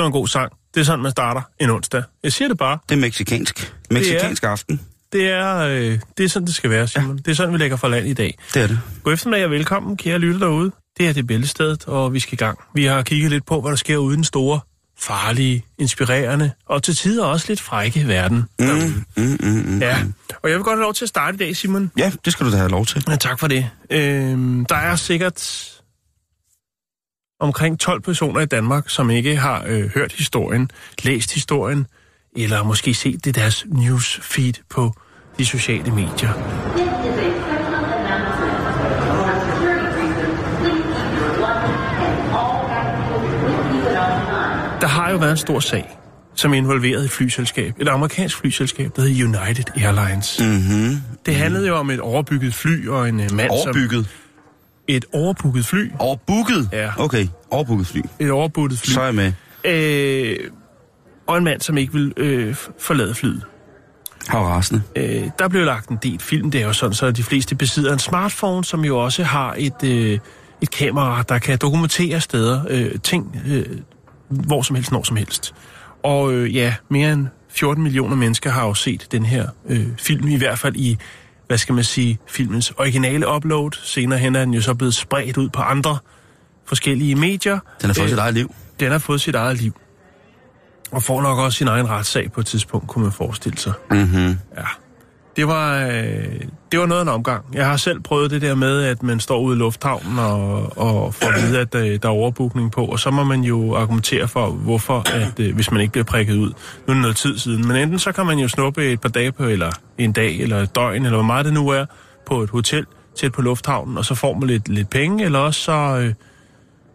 Det var en god sang. Det er sådan, man starter en onsdag. Jeg siger det bare. Det er meksikansk. Meksikansk aften. Det er, øh, det er sådan, det skal være, Simon. Ja. Det er sådan, vi lægger for land i dag. Det er det. God eftermiddag og velkommen, kære lytter derude. Det er det bæltestedet, og vi skal i gang. Vi har kigget lidt på, hvad der sker ude den store, farlige, inspirerende og til tider også lidt frække verden. Mm, mm, mm, mm. Ja, og jeg vil godt have lov til at starte i dag, Simon. Ja, det skal du da have lov til. Ja, tak for det. Øhm, der er sikkert omkring 12 personer i Danmark, som ikke har øh, hørt historien, læst historien, eller måske set det deres newsfeed på de sociale medier. Der har jo været en stor sag, som involverede et flyselskab, et amerikansk flyselskab, der hedder United Airlines. Mm-hmm. Det handlede jo om et overbygget fly og en øh, mand, Overbygget. som... Et overbooket fly. Overbooket? Ja. Okay, overbooket fly. Et overbooket fly. Så er jeg med. Øh, og en mand, som ikke vil øh, forlade flyet. Hav rasende. Øh, der blev lagt en del film. Det er jo sådan, så de fleste besidder en smartphone, som jo også har et, øh, et kamera, der kan dokumentere steder, øh, ting, øh, hvor som helst, når som helst. Og øh, ja, mere end 14 millioner mennesker har jo set den her øh, film, i hvert fald i, hvad skal man sige, filmens originale upload. Senere hen er den jo så blevet spredt ud på andre forskellige medier. Den har fået Øh, sit eget liv. Den har fået sit eget liv. Og får nok også sin egen retssag på et tidspunkt, kunne man forestille sig. Mm-hmm. Ja. Det var, øh, det var noget af en omgang. Jeg har selv prøvet det der med, at man står ude i lufthavnen og, og får at vide, at øh, der er overbookning på, og så må man jo argumentere for, hvorfor, at, øh, hvis man ikke bliver prikket ud. Nu er det noget tid siden. Men enten så kan man jo snuppe et par dage på, eller en dag, eller et døgn, eller hvor meget det nu er, på et hotel tæt på lufthavnen, og så får man lidt, lidt penge, eller også så øh,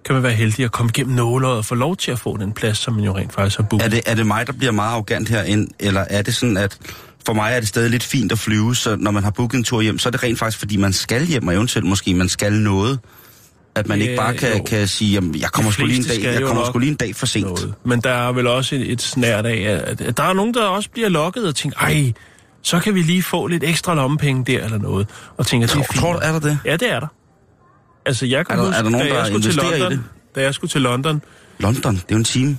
kan man være heldig at komme igennem nåløjet og få lov til at få den plads, som man jo rent faktisk har booket. Er det, er det mig, der bliver meget arrogant herinde, eller er det sådan, at for mig er det stadig lidt fint at flyve, så når man har booket en tur hjem, så er det rent faktisk, fordi man skal hjem, og eventuelt måske man skal noget. At man Ja, ikke bare kan, jo. kan sige, jamen, jeg kommer, sgu lige en dag, jeg kommer sgu lige en dag for sent. noget. Men der er vel også et, et snært af, at, at der er nogen, der også bliver lokket og tænker, ej, så kan vi lige få lidt ekstra lommepenge der eller noget. Og tænker, det er Tror, fint. tror du, er der det? Ja, det er der. Altså, jeg kan Er der- huske, er der nogen, da jeg der skulle til i London, det? Da jeg skulle til London, London, det er jo en time.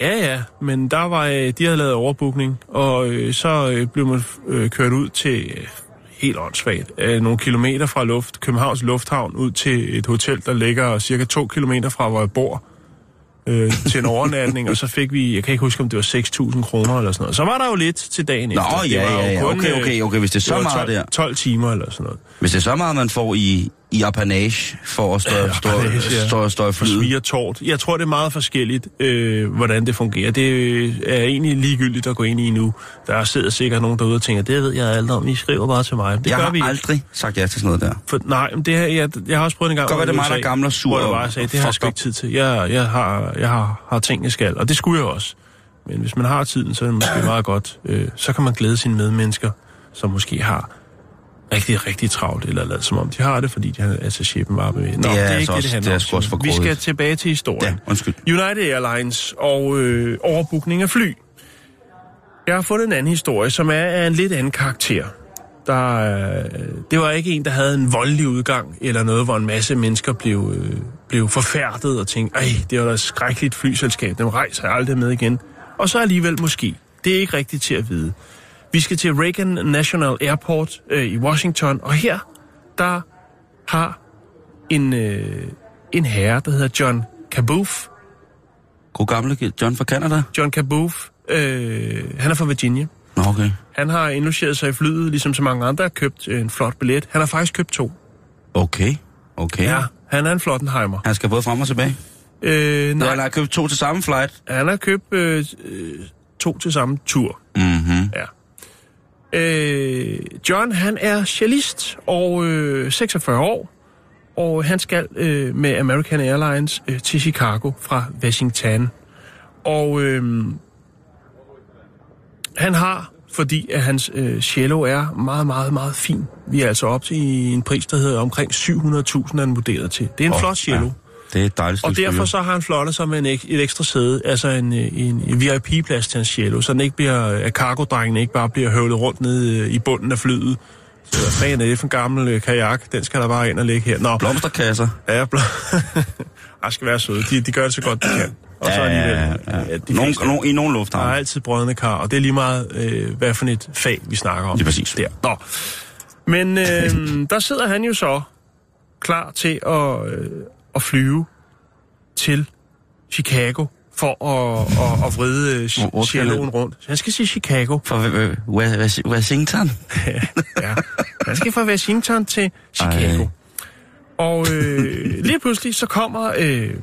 Ja, ja, men der var, øh, de havde lavet overbookning, og øh, så øh, blev man øh, kørt ud til øh, helt åndssvagt, øh, nogle kilometer fra luft, Københavns Lufthavn, ud til et hotel, der ligger cirka to kilometer fra, hvor jeg bor, øh, til en overnatning, og så fik vi, jeg kan ikke huske, om det var 6.000 kroner eller sådan noget. Så var der jo lidt til dagen Nå, efter. Det ja, ja, ja. kun, Okay, okay, okay. Hvis det er det så var meget 12, der. 12 timer eller sådan noget. Hvis det er så meget, man får i, i apanage for at stå, Ja, stå, apanage, ja. stå, stå i For svir tårt. Jeg tror, det er meget forskelligt, øh, hvordan det fungerer. Det øh, er egentlig ligegyldigt at gå ind i nu. Der sidder sikkert nogen derude og tænker, det ved jeg alt om, I skriver bare til mig. Det Jeg gør har vi ikke. aldrig sagt ja til sådan noget der. For, nej, men det her, jeg, jeg har også prøvet en gang... Godt være, det mig, der er og sur Hvor jeg bare sagde, det har jeg sgu ikke tid til. Jeg, jeg, har, jeg har, har ting, jeg skal, og det skulle jeg også. Men hvis man har tiden, så er det måske meget godt. Øh, så kan man glæde sine medmennesker, som måske har rigtig, rigtig travlt, eller lavet som om de har det, fordi de har altså chefen var med. Nå, det er er, altså ikke det, også- det handler det er om. også for Vi skal tilbage til historien. Ja, undskyld. United Airlines og øh, overbookning af fly. Jeg har fundet en anden historie, som er af en lidt anden karakter. Der, øh, det var ikke en, der havde en voldelig udgang, eller noget, hvor en masse mennesker blev, øh, blev forfærdet og tænkte, ej, det var da et skrækkeligt flyselskab, dem rejser jeg aldrig med igen. Og så alligevel måske. Det er ikke rigtigt til at vide. Vi skal til Reagan National Airport øh, i Washington, og her, der har en, øh, en herre, der hedder John Kaboof, God gamle John fra Canada. John Kaboof, øh, han er fra Virginia. Nå, okay. Han har indlogeret sig i flyet, ligesom så mange andre har købt en flot billet. Han har faktisk købt to. Okay, okay. Ja, han er en Flottenheimer. Han skal både frem og tilbage. Øh, Nej. nej, Han har købt to til samme flight. han har købt øh, øh, to til samme tur. Mhm. Ja. Øh, John, han er cellist og øh, 46 år, og han skal øh, med American Airlines øh, til Chicago fra Washington. Og øh, han har, fordi at hans øh, cello er meget, meget, meget fin. Vi er altså op til en pris, der hedder omkring 700.000, han vurderet til. Det er en oh, flot cello. Ja. Det er et dejligt Og derfor så har han flottet sig med en, ek- et ekstra sæde, altså en, øh, en, VIP-plads til hans cello, så den ikke bliver, at cargodrengene ikke bare bliver høvlet rundt ned øh, i bunden af flyet. Så hvad fanden er det for en gammel øh, kajak? Den skal der bare ind og ligge her. Nå, Blomsterkasser. ja, blå. Ej, skal være søde. De, de gør det så godt, de kan. Og så alligevel. ja. de Nogen, nogen, I nogle der er lufthavne. altid brødende kar, og det er lige meget, øh, hvad for et fag, vi snakker om. Lige præcis. Der. Nå. Men øh, der sidder han jo så klar til at, øh, at flyve til Chicago for at, at, at vride øh, han? rundt. Han skal sige Chicago. For øh, øh, Wa- Washington. ja. Han skal fra Washington til Chicago. Ej. Og øh, lige pludselig så kommer øh,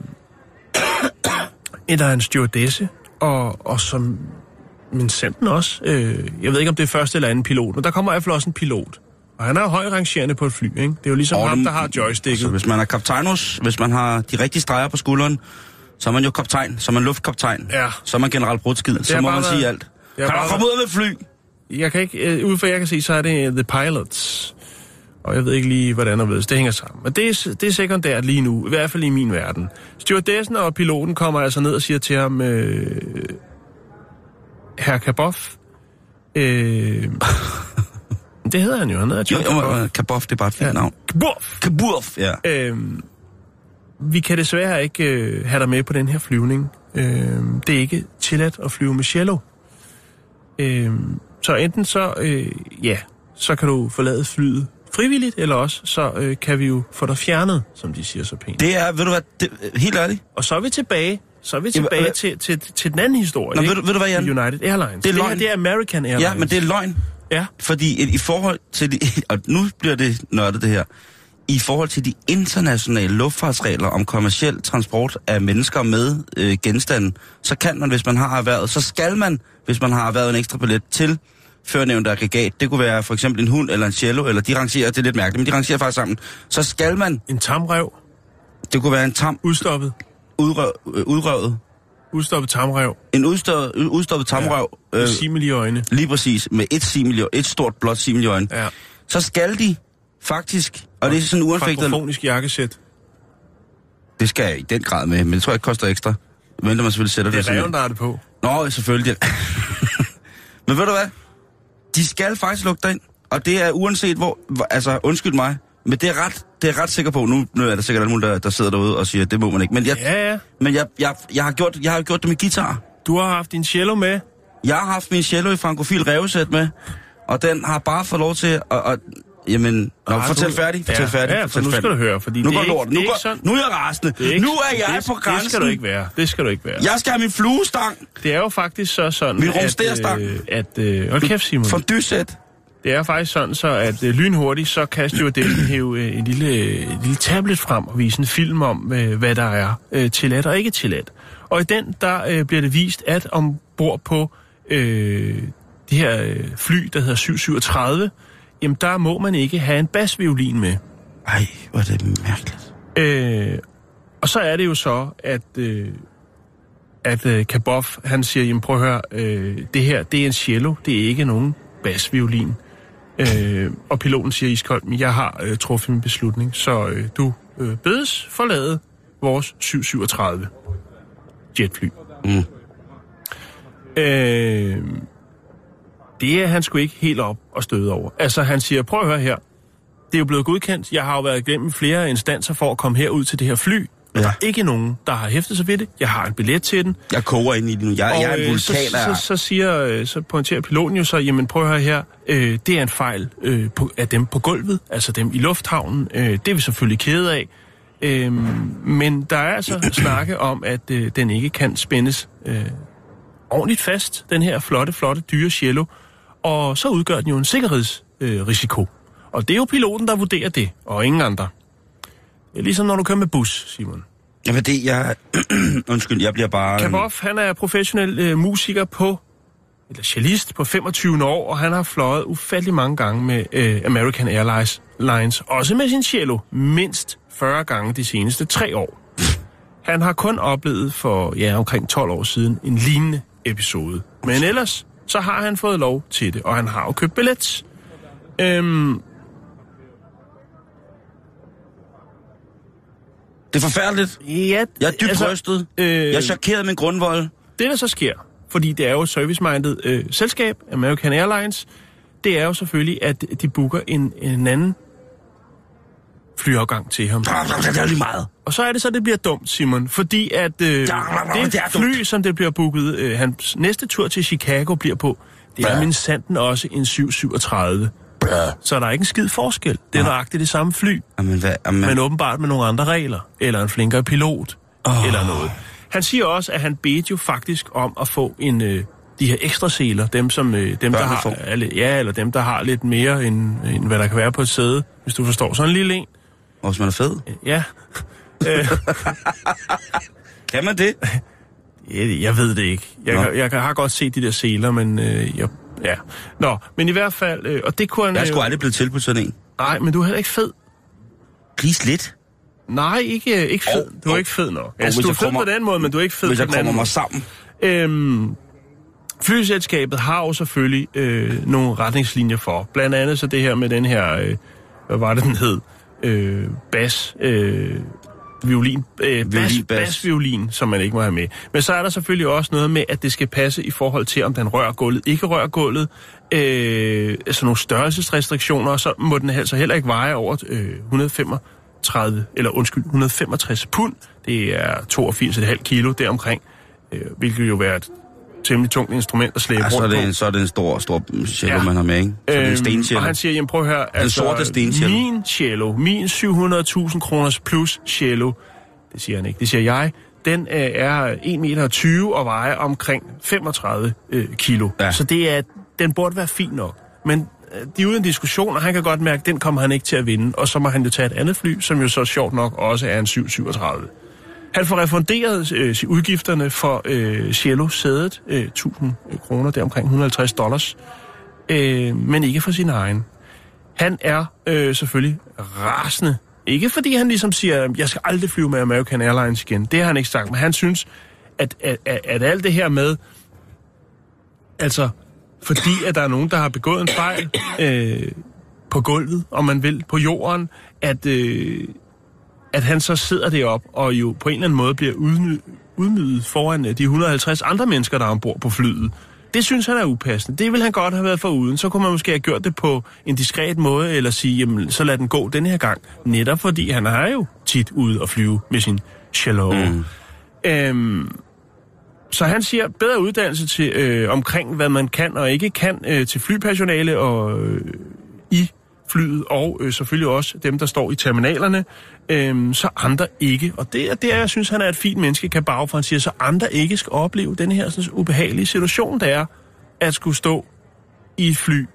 en, der er en stewardesse, og, og som min senden også, øh, jeg ved ikke om det er første eller anden pilot, men der kommer i hvert fald også en pilot. Og han er jo høj rangerende på et fly, ikke? Det er jo ligesom Og ham, der har joysticket. Så hvis man er kaptajnus, hvis man har de rigtige streger på skulderen, så er man jo kaptajn, så er man luftkaptajn. Ja. Så er man generelt brudskid, så må bare man været- sige alt. Kan har du bare komme ud med fly? Jeg kan ikke, øh, ud fra jeg kan se, så er det The Pilots. Og jeg ved ikke lige, hvordan og ved det hænger sammen. Men det er, det er sekundært lige nu, i hvert fald i min verden. Stewardessen og piloten kommer altså ned og siger til ham, øh, Herr Kaboff, øh, det hedder han jo, han hedder Jo, John jo, Kaboff. øh, Kaboff, det er bare et fint Ja. navn. Kaboff! Kabuff, ja. Øh, vi kan desværre ikke øh, have dig med på den her flyvning. Øh, det er ikke tilladt at flyve med cello. Øh, så enten så, øh, ja, så kan du forlade flyet frivilligt, eller også så øh, kan vi jo få dig fjernet, som de siger så pænt. Det er, ved du hvad, det, helt ærligt, Og så er vi tilbage, så er vi Jamen, tilbage hvad- til, til, til den anden historie. Nå, ikke? ved du- ved du hvad, Jan? United Airlines. Det er det, her, løgn. det er American Airlines. ja, men det er løgn. Ja, Fordi i, forhold til de, og nu bliver det nørdet det her, i forhold til de internationale luftfartsregler om kommersiel transport af mennesker med øh, genstande, så kan man, hvis man har erhvervet, så skal man, hvis man har erhvervet en ekstra billet til førnævnt aggregat, det kunne være for eksempel en hund eller en cello, eller de rangerer, det er lidt mærkeligt, men de rangerer faktisk sammen, så skal man, en tamrev, det kunne være en tam, udstoppet, udrøv, øh, udrøvet, udstoppet tamrev, en udstoppet, udstoppet tamrøv, med øh, simil i øjne. lige præcis, med et simil, et stort blåt simil i øjnene, Ja. så skal de faktisk, og det er sådan uanfægtet, Frankofonisk jakkesæt. det skal jeg i den grad med, men det tror jeg ikke koster ekstra. Men man selvfølgelig sætter Det det, er reven, der er det på. Nå, selvfølgelig. men ved du hvad? De skal faktisk lukke dig ind, og det er uanset hvor, altså undskyld mig, men det er ret, det er ret sikker på, nu, nu er der sikkert alle mulige, der, der sidder derude og siger, det må man ikke, men jeg, Ja, ja. Men jeg, jeg, jeg, har gjort, jeg har gjort det med guitar. Du har haft din cello med. Jeg har haft min cello i frankofil revsæt med, og den har bare fået lov til at... at jamen, nå, Ah, fortæl du- færdig, fortæl ja, færdig. Ja, for fortæl nu skal færdig. du høre, fordi Nu det går er ikke, lort. Nu, er går, sådan. nu er jeg rasende. Er ikke, nu er jeg det, på grænsen. Det skal du ikke være. Det skal du ikke være. Jeg skal have min fluestang. Det er jo faktisk så sådan, Min at, øh, at øh, hold kæft, Simon. For dysæt. Det er faktisk sådan, så at øh, lynhurtigt, så kan stewardessen hæve øh, en lille, øh, en lille tablet frem og vise en film om, øh, hvad der er øh, tilladt og ikke tilladt. Og i den, der øh, bliver det vist, at ombord på øh, det her øh, fly, der hedder 737, jamen der må man ikke have en basviolin med. Ej, hvor er det mærkeligt. Øh, og så er det jo så, at, øh, at øh, Kaboff, han siger, jamen prøv at høre, øh, det her, det er en cello, det er ikke nogen basviolin. Øh, og piloten siger iskoldt, men jeg har øh, truffet min beslutning, så øh, du øh, bedes forlade vores 737 jetfly. Mm. Øh, det er han sgu ikke helt op og støde over. Altså, han siger, prøv at høre her. Det er jo blevet godkendt. Jeg har jo været igennem flere instanser for at komme herud til det her fly. Og Ja. der er ikke nogen, der har hæftet sig ved det. Jeg har en billet til den. Jeg koger ind i det nu. Jeg, jeg er en øh, vulkan så, så, så, siger, øh, så pointerer piloten jo så, jamen prøv at høre her, øh, det er en fejl øh, på, af dem på gulvet, altså dem i lufthavnen. Øh, det er vi selvfølgelig kede af. Øh, men der er altså snakke om, at øh, den ikke kan spændes øh, ordentligt fast, den her flotte, flotte, dyre cello. Og så udgør den jo en sikkerhedsrisiko. Øh, risiko. og det er jo piloten, der vurderer det, og ingen andre. Ligesom når du kører med bus, Simon. Jamen det, jeg... Undskyld, jeg bliver bare... Kaboff, han er professionel øh, musiker på, eller cellist på 25 år, og han har fløjet ufattelig mange gange med øh, American Airlines, Lines, også med sin cello, mindst 40 gange de seneste tre år. Han har kun oplevet for ja, omkring 12 år siden en lignende episode. Men ellers, så har han fået lov til det, og han har jo købt billet. Øhm, Det er forfærdeligt. ja, Jeg er dybt altså, rystet. øh, jeg er chokeret med grundvold. det, der så sker, fordi det er jo et service-minded øh, selskab, American Airlines, det er jo selvfølgelig, at de booker en, en anden flyafgang til ham. Det er lige meget. Og så er det så, det bliver dumt, Simon, fordi at øh, det fly, som det bliver booket, øh, hans næste tur til Chicago bliver på, det er min sanden også en 737. Så der er ikke en skid forskel. Det er Nej. nøjagtigt det samme fly, Jamen, hvad, jamen, men åbenbart med nogle andre regler, eller en flinkere pilot, oh. eller noget. Han siger også, at han bedte jo faktisk om at få en øh, de her ekstra seler, dem som øh, dem der Børnene har lidt- ja, eller dem der har lidt mere end, end hvad der kan være på et sæde, hvis du forstår. Sådan en lille en. Og hvis man er fed. Ja. øh, Kan man det? jeg, jeg ved det ikke. Jeg, Nå. jeg, jeg har godt set de der seler, men øh, jeg, ja. Nå, men i hvert fald, øh, og det kunne han Jeg er øh, sgu aldrig blevet tilbudt sådan en. Nej, men du er heller ikke fed. Please lidt. Nej, ikke, øh, ikke fed. Åh, Du er åh. ikke fed nok. Åh, Altså, hvis du er jeg fed kommer- på den måde, men du er ikke fed Hvis på jeg den kommer anden mig måde. sammen. Øhm, flyselskabet har jo selvfølgelig øh, nogle retningslinjer for. Blandt andet så det her med den her, øh, hvad var det den hed? Øh, bas, øh, violin, øh, Violin, bas. bas, violin, som man ikke må have med. Men så er der selvfølgelig også noget med, at det skal passe i forhold til, om den rører gulvet, ikke rører gulvet. Øh, altså nogle størrelsesrestriktioner, og så må den altså heller ikke veje over øh, 135, eller undskyld, 165 pund. Det er 82,5 kilo deromkring, øh, hvilket jo være et temmelig tungt instrument at slæbe Ja, så er rundt det på. en, så er det en stor, stor cello, Ja. man har med, ikke? Så er det en Øhm, stencello. Og han siger, jamen prøv at høre, altså, sorte stencello. min cello, min 700.000 kroners plus cello, det siger han ikke, det siger jeg, den øh, er 1,20 meter og vejer omkring 35 øh, kilo. Ja. Så det er, den burde være fin nok. Men øh, de er uden diskussion, og han kan godt mærke, at den kommer han ikke til at vinde. Og så må han jo tage et andet fly, som jo så sjovt nok også er en 737. Han får refunderet øh, udgifterne for øh, cello-sædet, øh, 1000 øh, kroner, det er omkring 150 dollars, øh, men ikke for sin egen. Han er øh, selvfølgelig rasende. Ikke fordi han ligesom siger, jeg skal aldrig flyve med American Airlines igen. Det har han ikke sagt, men han synes, at, at, at, at alt det her med, altså fordi at der er nogen, der har begået en fejl øh, på gulvet, om man vil, på jorden, at, øh, at han så sidder derop og jo på en eller anden måde bliver udny- udnydet foran øh, de 150 andre mennesker, der er ombord på flyet. Det synes han er upassende. Det vil han godt have været foruden. Så kunne man måske have gjort det på en diskret måde, eller sige, jamen, så lad den gå denne her gang. Netop fordi han er jo tit ude og flyve med sin cello. Mm. Øhm, så han siger bedre uddannelse til øh, omkring, hvad man kan og ikke kan øh, til flypersonale og øh, i flyet, og øh, selvfølgelig også dem, der står i terminalerne, øhm, så andre ikke. Og det er der, jeg synes, han er et fint menneske, kan bage for han siger, så andre ikke skal opleve den her sådan, ubehagelige situation, der er at skulle stå i et fly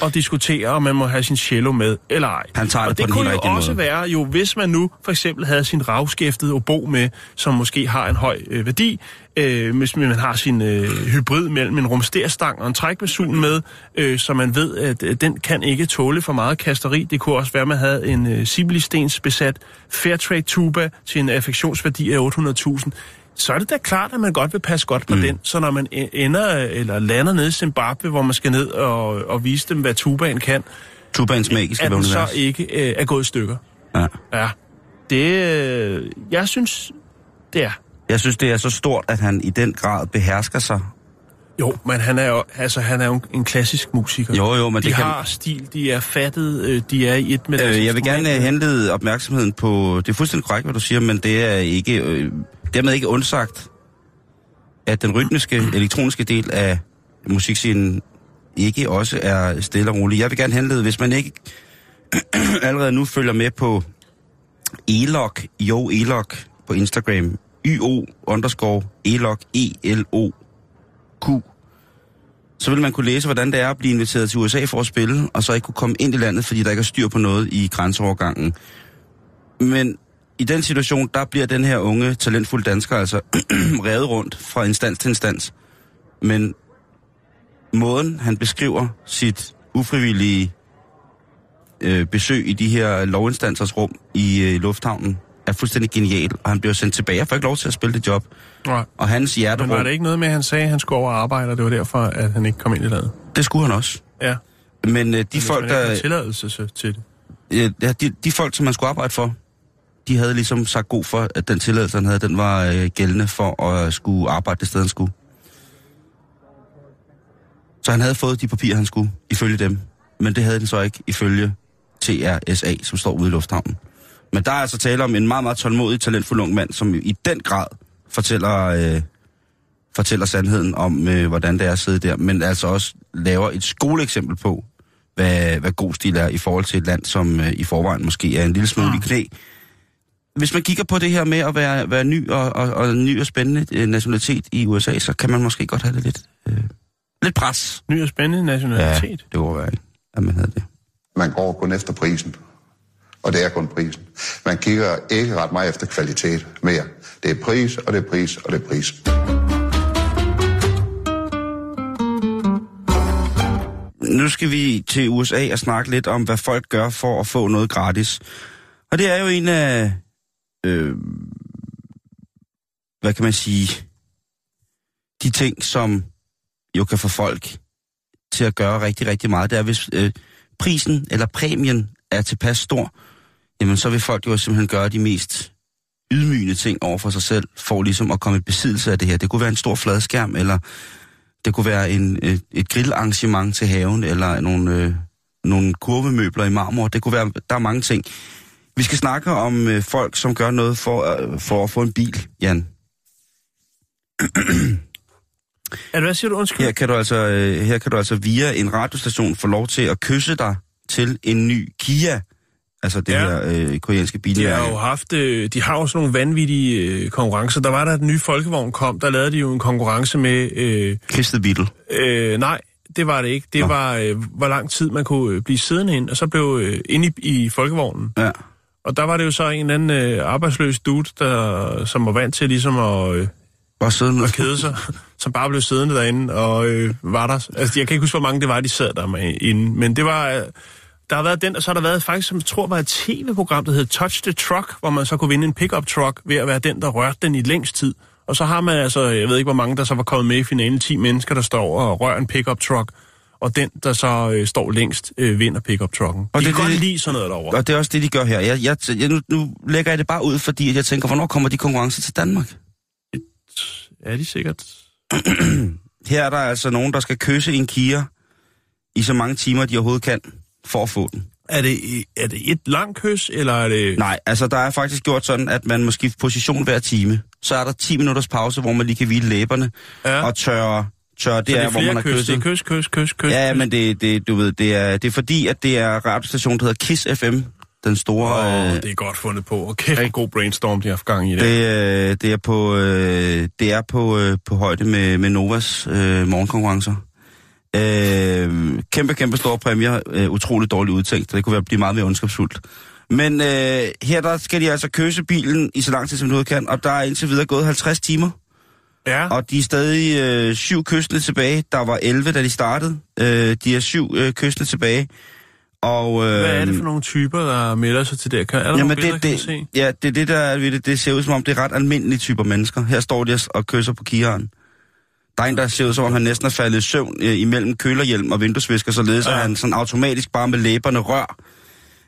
og diskutere, om man må have sin cello med eller ej. Han tager det og det den kunne jo også måde. være, jo hvis man nu for eksempel havde sin ravskæftede obo med, som måske har en høj øh, værdi, øh, hvis man har sin øh, hybrid mellem en rumsterstang og en trækbasun med, øh, så man ved, at øh, den kan ikke tåle for meget kasteri. Det kunne også være, at man havde en øh, Sibley-stens besat Fairtrade tuba til en affektionsværdi af 800.000 så er det da klart, at man godt vil passe godt på mm. den. Så når man e- ender eller lander nede i Zimbabwe, hvor man skal ned og, og vise dem, hvad tubaen kan, Tubaens magiske at den så ikke øh, er gået i stykker. Ja. Ja. Det, øh, jeg synes, det er. Jeg synes, det er så stort, at han i den grad behersker sig. Jo, men han er jo, altså, han er jo en klassisk musiker. Jo, jo, men de det kan- har stil, de er fattet, øh, de er i et med Øh, jeg vil gerne øh, henlede opmærksomheden på... Det er fuldstændig korrekt, hvad du siger, men det er ikke... Øh, dermed ikke undsagt, at den rytmiske, elektroniske del af musikscenen ikke også er stille og rolig. Jeg vil gerne henlede, hvis man ikke allerede nu følger med på Elok, jo Elok på Instagram, YO underscore Elok, E-L-O-Q, så vil man kunne læse, hvordan det er at blive inviteret til USA for at spille, og så ikke kunne komme ind i landet, fordi der ikke er styr på noget i grænseovergangen. Men i den situation, der bliver den her unge, talentfulde dansker altså revet rundt fra instans til instans. Men måden, han beskriver sit ufrivillige øh, besøg i de her lovinstansers rum i øh, lufthavnen, er fuldstændig genial, og han bliver sendt tilbage og får ikke lov til at spille det job. Nej. Og hans Men hjerterum, var det ikke noget med, at han sagde, at han skulle over og arbejde, og det var derfor, at han ikke kom ind i landet? det skulle han også. Ja. Men øh, de Hvis folk, der, tilladelse til det. ja, de, de folk, som man skulle arbejde for, de havde ligesom sagt god for, at den tilladelse, han havde, den var øh, gældende for at skulle arbejde det sted, han skulle. Så han havde fået de papirer, han skulle, ifølge dem. Men det havde den så ikke, ifølge TRSA, som står ude i lufthavnen. Men der er altså tale om en meget, meget tålmodig, talentfuld ung mand, som i den grad fortæller, øh, fortæller sandheden om, øh, hvordan det er at sidde der, men altså også laver et skoleeksempel på, hvad, hvad god stil er i forhold til et land, som øh, i forvejen måske er en lille smule i knæ. Hvis man kigger på det her med at være, være ny og, og, og ny og spændende øh, nationalitet i USA, så kan man måske godt have det lidt, øh, lidt pres. Ny og spændende nationalitet. det var være, at man havde det. Man går kun efter prisen. Og det er kun prisen. Man kigger ikke ret meget efter kvalitet mere. Det er pris, og det er pris, og det er pris. Nu skal vi til USA og snakke lidt om, hvad folk gør for at få noget gratis. Og det er jo en af, øh, hvad kan man sige, de ting, som jo kan få folk til at gøre rigtig, rigtig meget. Det er, hvis øh, prisen eller præmien er tilpas stor, jamen så vil folk jo simpelthen gøre de mest ydmygende ting over for sig selv, for ligesom at komme i besiddelse af det her. Det kunne være en stor fladskærm, eller det kunne være en, et, et grillarrangement til haven, eller nogle, øh, nogle kurvemøbler i marmor. Det kunne være, der er mange ting. Vi skal snakke om øh, folk, som gør noget for, øh, for at få en bil, Jan. Er det, hvad siger du? Undskyld. Her kan, du altså, øh, her kan du altså via en radiostation få lov til at kysse dig til en ny Kia. Altså det Ja. her øh, koreanske De har jo haft, øh, de har jo sådan nogle vanvittige øh, konkurrencer. Der var der den nye folkevogn kom, der lavede de jo en konkurrence med, øh, Kiss the Beetle. øh, nej, det var det ikke. Det Nå. var, øh, hvor lang tid man kunne øh, blive siddende ind, og så blev øh, inde i, i folkevognen. Ja. Og der var det jo så en eller anden øh, arbejdsløs dude, der, som var vant til ligesom at, øh, Bare sidde med. at kede sig, som bare blev siddende derinde og øh, var der. Altså, jeg kan ikke huske, hvor mange det var, de sad der med inde, men det var... Øh, der har været den, og så har der været faktisk, som jeg tror var et tv-program, der hed Touch the Truck, hvor man så kunne vinde en pickup truck ved at være den, der rørte den i længst tid. Og så har man altså, jeg ved ikke, hvor mange der så var kommet med i finalen, 10 mennesker, der står og rører en pickup truck, og den, der så øh, står længst, øh, vinder pickup trucken. Og Og det de er kan godt det- lide sådan noget derovre. Og det er også det, de gør her. Jeg, jeg, jeg, nu, nu lægger jeg det bare ud, fordi jeg tænker, hvornår kommer de konkurrencer til Danmark? Er de sikkert? Her er der altså nogen, der skal kysse en Kia i så mange timer, de overhovedet kan, for at få den. Er det, er det et langt kys, eller er det... Nej, altså der er faktisk gjort sådan, at man må skifte position hver time. Så er der 10 minutters pause, hvor man lige kan hvile læberne Ja. og tørre, tørre det, så det er, er hvor man har kys, kysset. det er kys, kys, kys, kys. Ja, kys. men det, det, du ved, det er, det er fordi, at det er radiostationen, der hedder KISS FM. Den store... Åh, øh, det er godt fundet på. Og kæft, en god brainstorm, de har haft gang i det. Det, øh, det er på, øh, det er på, øh, på højde med, med Novas øh, morgenkonkurrencer. Øh, kæmpe, kæmpe store præmier. Øh, utroligt dårligt udtænkt. Det kunne være blive meget mere ondskabsfuldt. Men øh, her der skal de altså køse bilen i så lang tid, som de kan, og der er indtil videre gået 50 timer, Ja, og de er stadig øh, syv kystende tilbage. Der var 11, da de startede. Øh, de er syv øh, kystende tilbage. Og, øh, hvad er det for nogle typer, der melder sig til det? Kan, er der nogle Jamen, billeder, det, det, se? ja, det er det, der er ved det. Det ser ud som om, det er ret almindelige typer mennesker. Her står de og kysser på kieren. Der er en, der ser ud som om, han næsten er faldet i søvn øh, imellem kølerhjelm og vinduesvisker, således. Ja. at han sådan automatisk bare med læberne rør.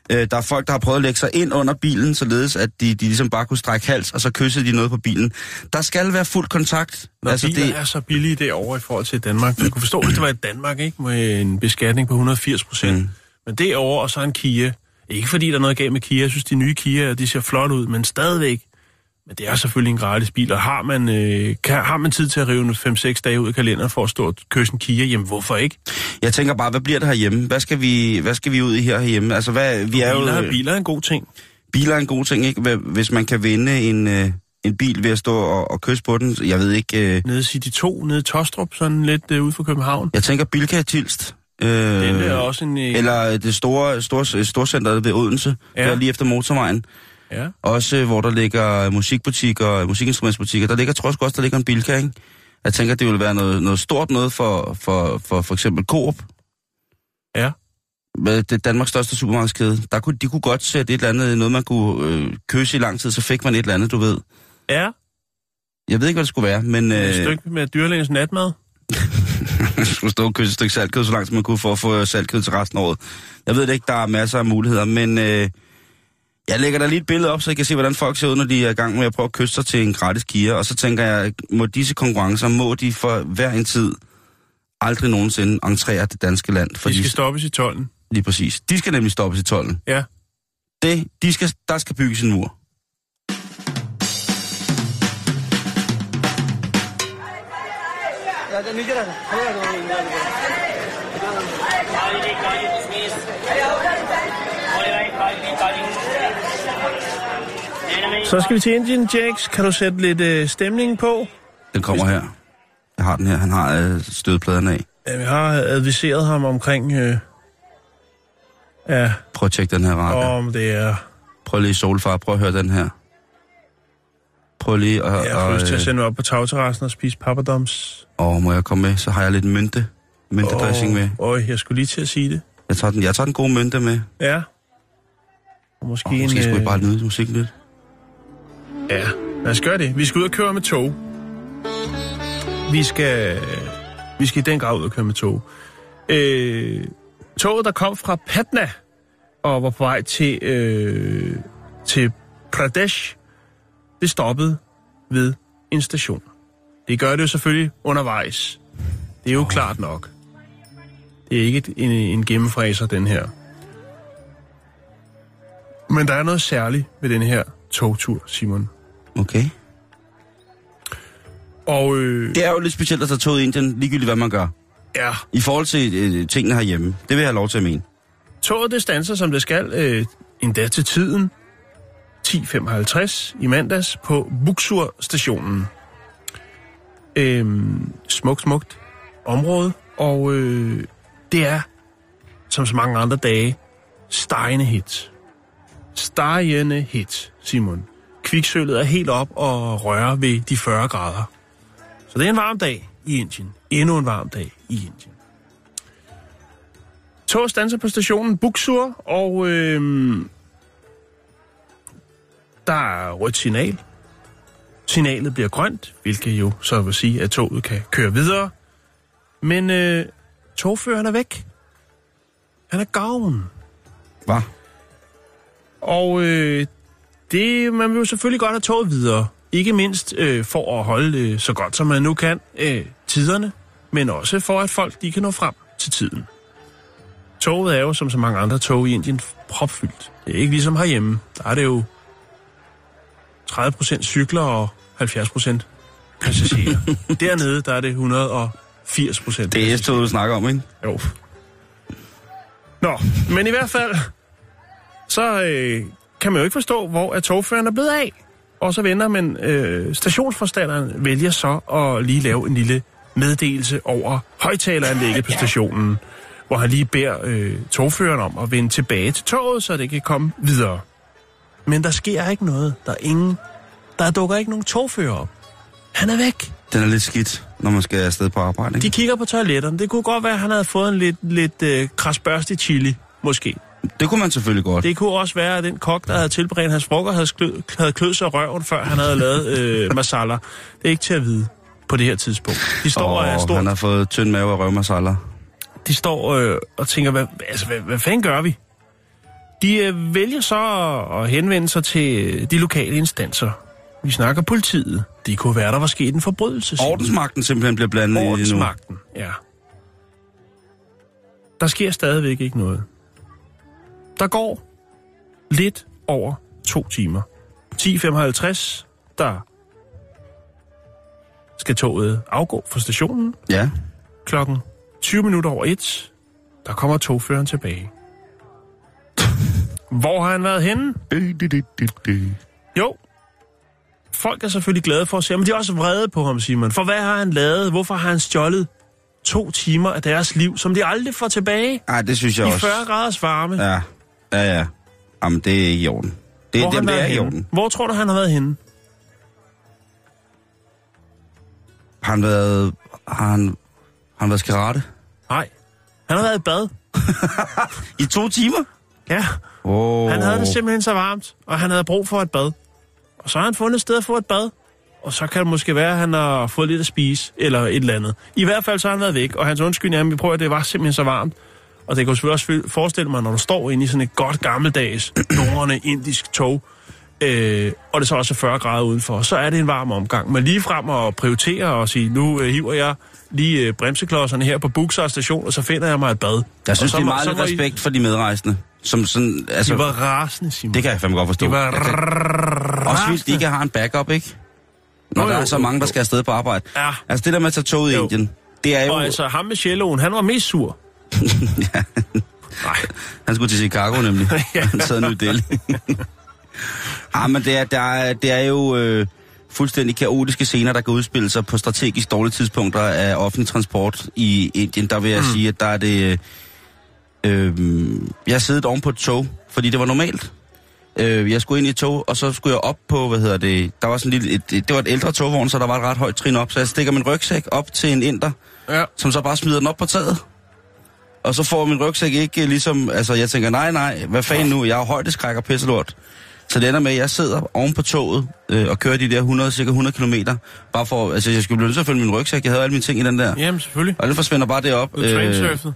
Øh, der er folk, der har prøvet at lægge sig ind under bilen, således at de, de ligesom bare kunne strække hals, og så kyssede de noget på bilen. Der skal være fuld kontakt. Når altså, biler det... er så billige derovre i forhold til Danmark. Jeg kunne forstå, hvis det var i Danmark, ikke? Med en beskatning på 180 procent. Mm. Men derovre, og så en Kia. Ikke fordi der er noget galt med Kia. Jeg synes, de nye Kia, de ser flot ud, men stadigvæk. Men det er selvfølgelig en gratis bil, og har man, øh, kan, har man tid til at rive en 5-6 dage ud af kalenderen for at stå og kysse en Kia, jamen hvorfor ikke? Jeg tænker bare, hvad bliver det herhjemme? Hvad skal vi, hvad skal vi ud i her herhjemme? Altså, hvad, vi er Biler, jo, biler er en god ting. biler er en god ting, ikke? Hvis man kan vinde en, øh, en bil ved at stå og, og kysse på den. Jeg ved ikke... Øh, Nede i City 2, nede i Tostrup, sådan lidt øh, ude for København. jeg tænker Bilka Tilst. Øh, Den er også en... Øh, Eller det store, store, storcenteret ved Odense, ja. der lige efter motorvejen. Ja. Også øh, hvor der ligger musikbutikker musikinstrumentsbutikker. Der ligger, tror jeg også, der ligger en bilka, ikke? Jeg tænker, det vil være noget, noget stort noget for for, for, for eksempel Coop. Ja. Med det Danmarks største supermarkedskæde. Der kunne, de kunne godt sætte et eller andet, noget man kunne øh, køse i lang tid, så fik man et eller andet, du ved. Ja, Jeg ved ikke, hvad det skulle være, men... et Øh, stykke med dyrlægens natmad. man skulle stå og kysse et stykke saltkød, så langt man kunne for at få saltkød til resten af året. Jeg ved det ikke, der er masser af muligheder, men øh, jeg lægger der lige et billede op, så I kan se, hvordan folk ser ud, når de er i gang med at prøve at kysse sig til en gratis kia. Og så tænker jeg, må disse konkurrencer, må de for hver en tid aldrig nogensinde entrere det danske land? For De skal stoppes i tolden. Lige præcis. De skal nemlig stoppes i tolden. Ja. Det, de skal, der skal bygges en mur. Så skal vi til Indian Jacks. Kan du sætte lidt øh, stemning på? Den kommer her. Jeg har den her. Han har øh, stødpladerne af. Ja, vi har adviseret ham omkring... Øh, ja, Prøv at tjekke den her radio. om det er... Prøv lige solfar, prøv at høre den her. Prøv lige at... Jeg har lyst til at øh, sende mig op på tagterrassen og spise pappadoms. Åh, må jeg komme med? Så har jeg lidt mynte. Myntedressing med. Øj, jeg skulle lige til at sige det. Jeg tager den, jeg tager den gode mynte med. Ja. Måske, Og måske en... skulle øh, vi bare nyde musikken lidt. Ja, lad os gøre det. Vi skal ud og køre med tog. Vi skal, vi skal i den grad ud og køre med tog. Øh, toget, der kom fra Patna og var på vej til, øh, til Pradesh, det stoppede ved en station. Det gør det jo selvfølgelig undervejs. Det er jo oh. klart nok. Det er ikke en, en gennemfræser, den her. Men der er noget særligt ved den her togtur, Simon. Okay. Og øh, Det er jo lidt specielt at tage toget i Indien, ligegyldigt hvad man gør. ja, I forhold til øh, tingene herhjemme. Det vil jeg have lov til at mene. toget det standser, som det skal, øh, endda til tiden. 10.55 i mandags på Buxur stationen. Øhm, smukt, smukt område, og øh, det er, som så mange andre dage, stegende hit. Starjende hit, Simon. Kviksølet er helt op og rører ved de 40 grader. Så det er en varm dag i Indien. Endnu en varm dag i Indien. Toget standser på stationen Buxur, og øhm, der er rødt signal. Signalet bliver grønt, hvilket jo så vil sige, at toget kan køre videre. Men øh, togføreren er væk. Han er gavn. Hvad? Og øh, det, man vil jo selvfølgelig godt have toget videre. Ikke mindst øh, for at holde øh, så godt som man nu kan øh, tiderne, men også for at folk de kan nå frem til tiden. Toget er jo som så mange andre tog i Indien propfyldt. Det er ikke ligesom herhjemme. Der er det jo 30% cykler og 70% passagerer. Dernede der er det 180 procent. Det er S-toget, du snakker om, ikke? Jo. Nå, men i hvert fald, så øh, kan man jo ikke forstå, hvor er togføreren er blevet af. Og så vender man, øh, stationsforstanderen vælger så at lige lave en lille meddelelse over højtaleranlægget på stationen, hvor han lige beder øh, togføreren om at vende tilbage til toget, så det kan komme videre. Men der sker ikke noget. Der er ingen, der dukker ikke nogen togfører op. Han er væk. Den er lidt skidt, når man skal afsted på arbejde, De ikke? kigger på toiletterne. Det kunne godt være, at han havde fået en lidt, lidt øh, krasbørstig chili, måske. Det kunne man selvfølgelig godt. Det kunne også være, at den kok, der havde tilberedt hans frokost, havde, sklø, havde klød sig røven, før han havde lavet øh, masala. Det er ikke til at vide på det her tidspunkt. De står, og, er stort, han har fået tynd mave og røvmasaller. de står øh, og tænker, hvad, altså, hvad, hvad fanden gør vi? De øh, vælger så at, henvende sig til øh, de lokale instanser. Vi snakker politiet. Det kunne være, der var sket en forbrydelse. Ordensmagten simpelthen bliver blandet i det nu. Ordensmagten, ja. Der sker stadigvæk ikke noget. Der går lidt over to timer. 10.55, der skal toget afgå fra stationen. Ja. Klokken 20 minutter over et, der kommer togføreren tilbage. Hvor har han været henne? Jo, folk er selvfølgelig glade for at se ham, men de er også vrede på ham, Simon. For hvad har han lavet? Hvorfor har han stjålet to timer af deres liv, som de aldrig får tilbage? Ej, det synes jeg I også. 40 graders varme. Ja, ja, ja. Jamen, det er ikke i orden. Det Hvor har det, er været i henne? orden. Hvor tror du, han har været henne? Har han været... Har han, har han været skarate? Nej. Han har været i bad. I to timer? Ja. Oh. Han havde det simpelthen så varmt, og han havde brug for et bad. Og så har han fundet et sted at få et bad. Og så kan det måske være, at han har fået lidt at spise, eller et eller andet. I hvert fald så har han været væk, og hans undskyldning er, at vi prøver, at det var simpelthen så varmt. Og det kan jo selvfølgelig også forestille mig, når du står inde i sådan et godt gammeldags, norrende indisk tog, øh, og det så også er 40 grader udenfor, så er det en varm omgang. Men lige frem at prioritere og sige, nu øh, hiver jeg lige øh, bremseklodserne her på Buxar station, og så finder jeg mig et bad. Jeg synes, og så det er meget så lidt må I- respekt for de medrejsende. Som sådan, altså, De var rasende, Simon. det kan jeg fandme godt forstå. De var Jeg kan- Også hvis de ikke har en backup, ikke? Når Jo, der jo, er så mange, der skal afsted på arbejde. Ja. Altså det der med at tage toget i. Indien, det er jo... Og altså, ham med celloen, han var mest sur. Nej, Han skulle til Chicago nemlig. Ja. Han sad nu i Delhi. ah, men det er, der er, det er jo øh, fuldstændig kaotiske scener, der kan udspille sig på strategisk dårlige tidspunkter af offentlig transport i Indien. Der vil jeg mm. sige, at der er det... Øh, jeg har siddet oven på et tog, fordi det var normalt. Øh, jeg skulle ind i et tog, og så skulle jeg op på, hvad hedder det, der var sådan lille, et, et, det var et ældre togvogn, så der var et ret højt trin op, så jeg stikker min rygsæk op til en inder, ja. som så bare smider den op på taget. Og så får min rygsæk ikke øh, ligesom, altså jeg tænker, nej, nej, hvad fanden nu, jeg har højdeskræk og pisselort. Så det ender med, at jeg sidder oven på toget øh, og kører de der 100, cirka 100 km. Bare for, altså jeg skulle blive nødt til at følge min rygsæk, jeg havde alle mine ting i den der. Jamen, selvfølgelig. Og den forsvinder bare derop. Du trainsurfet.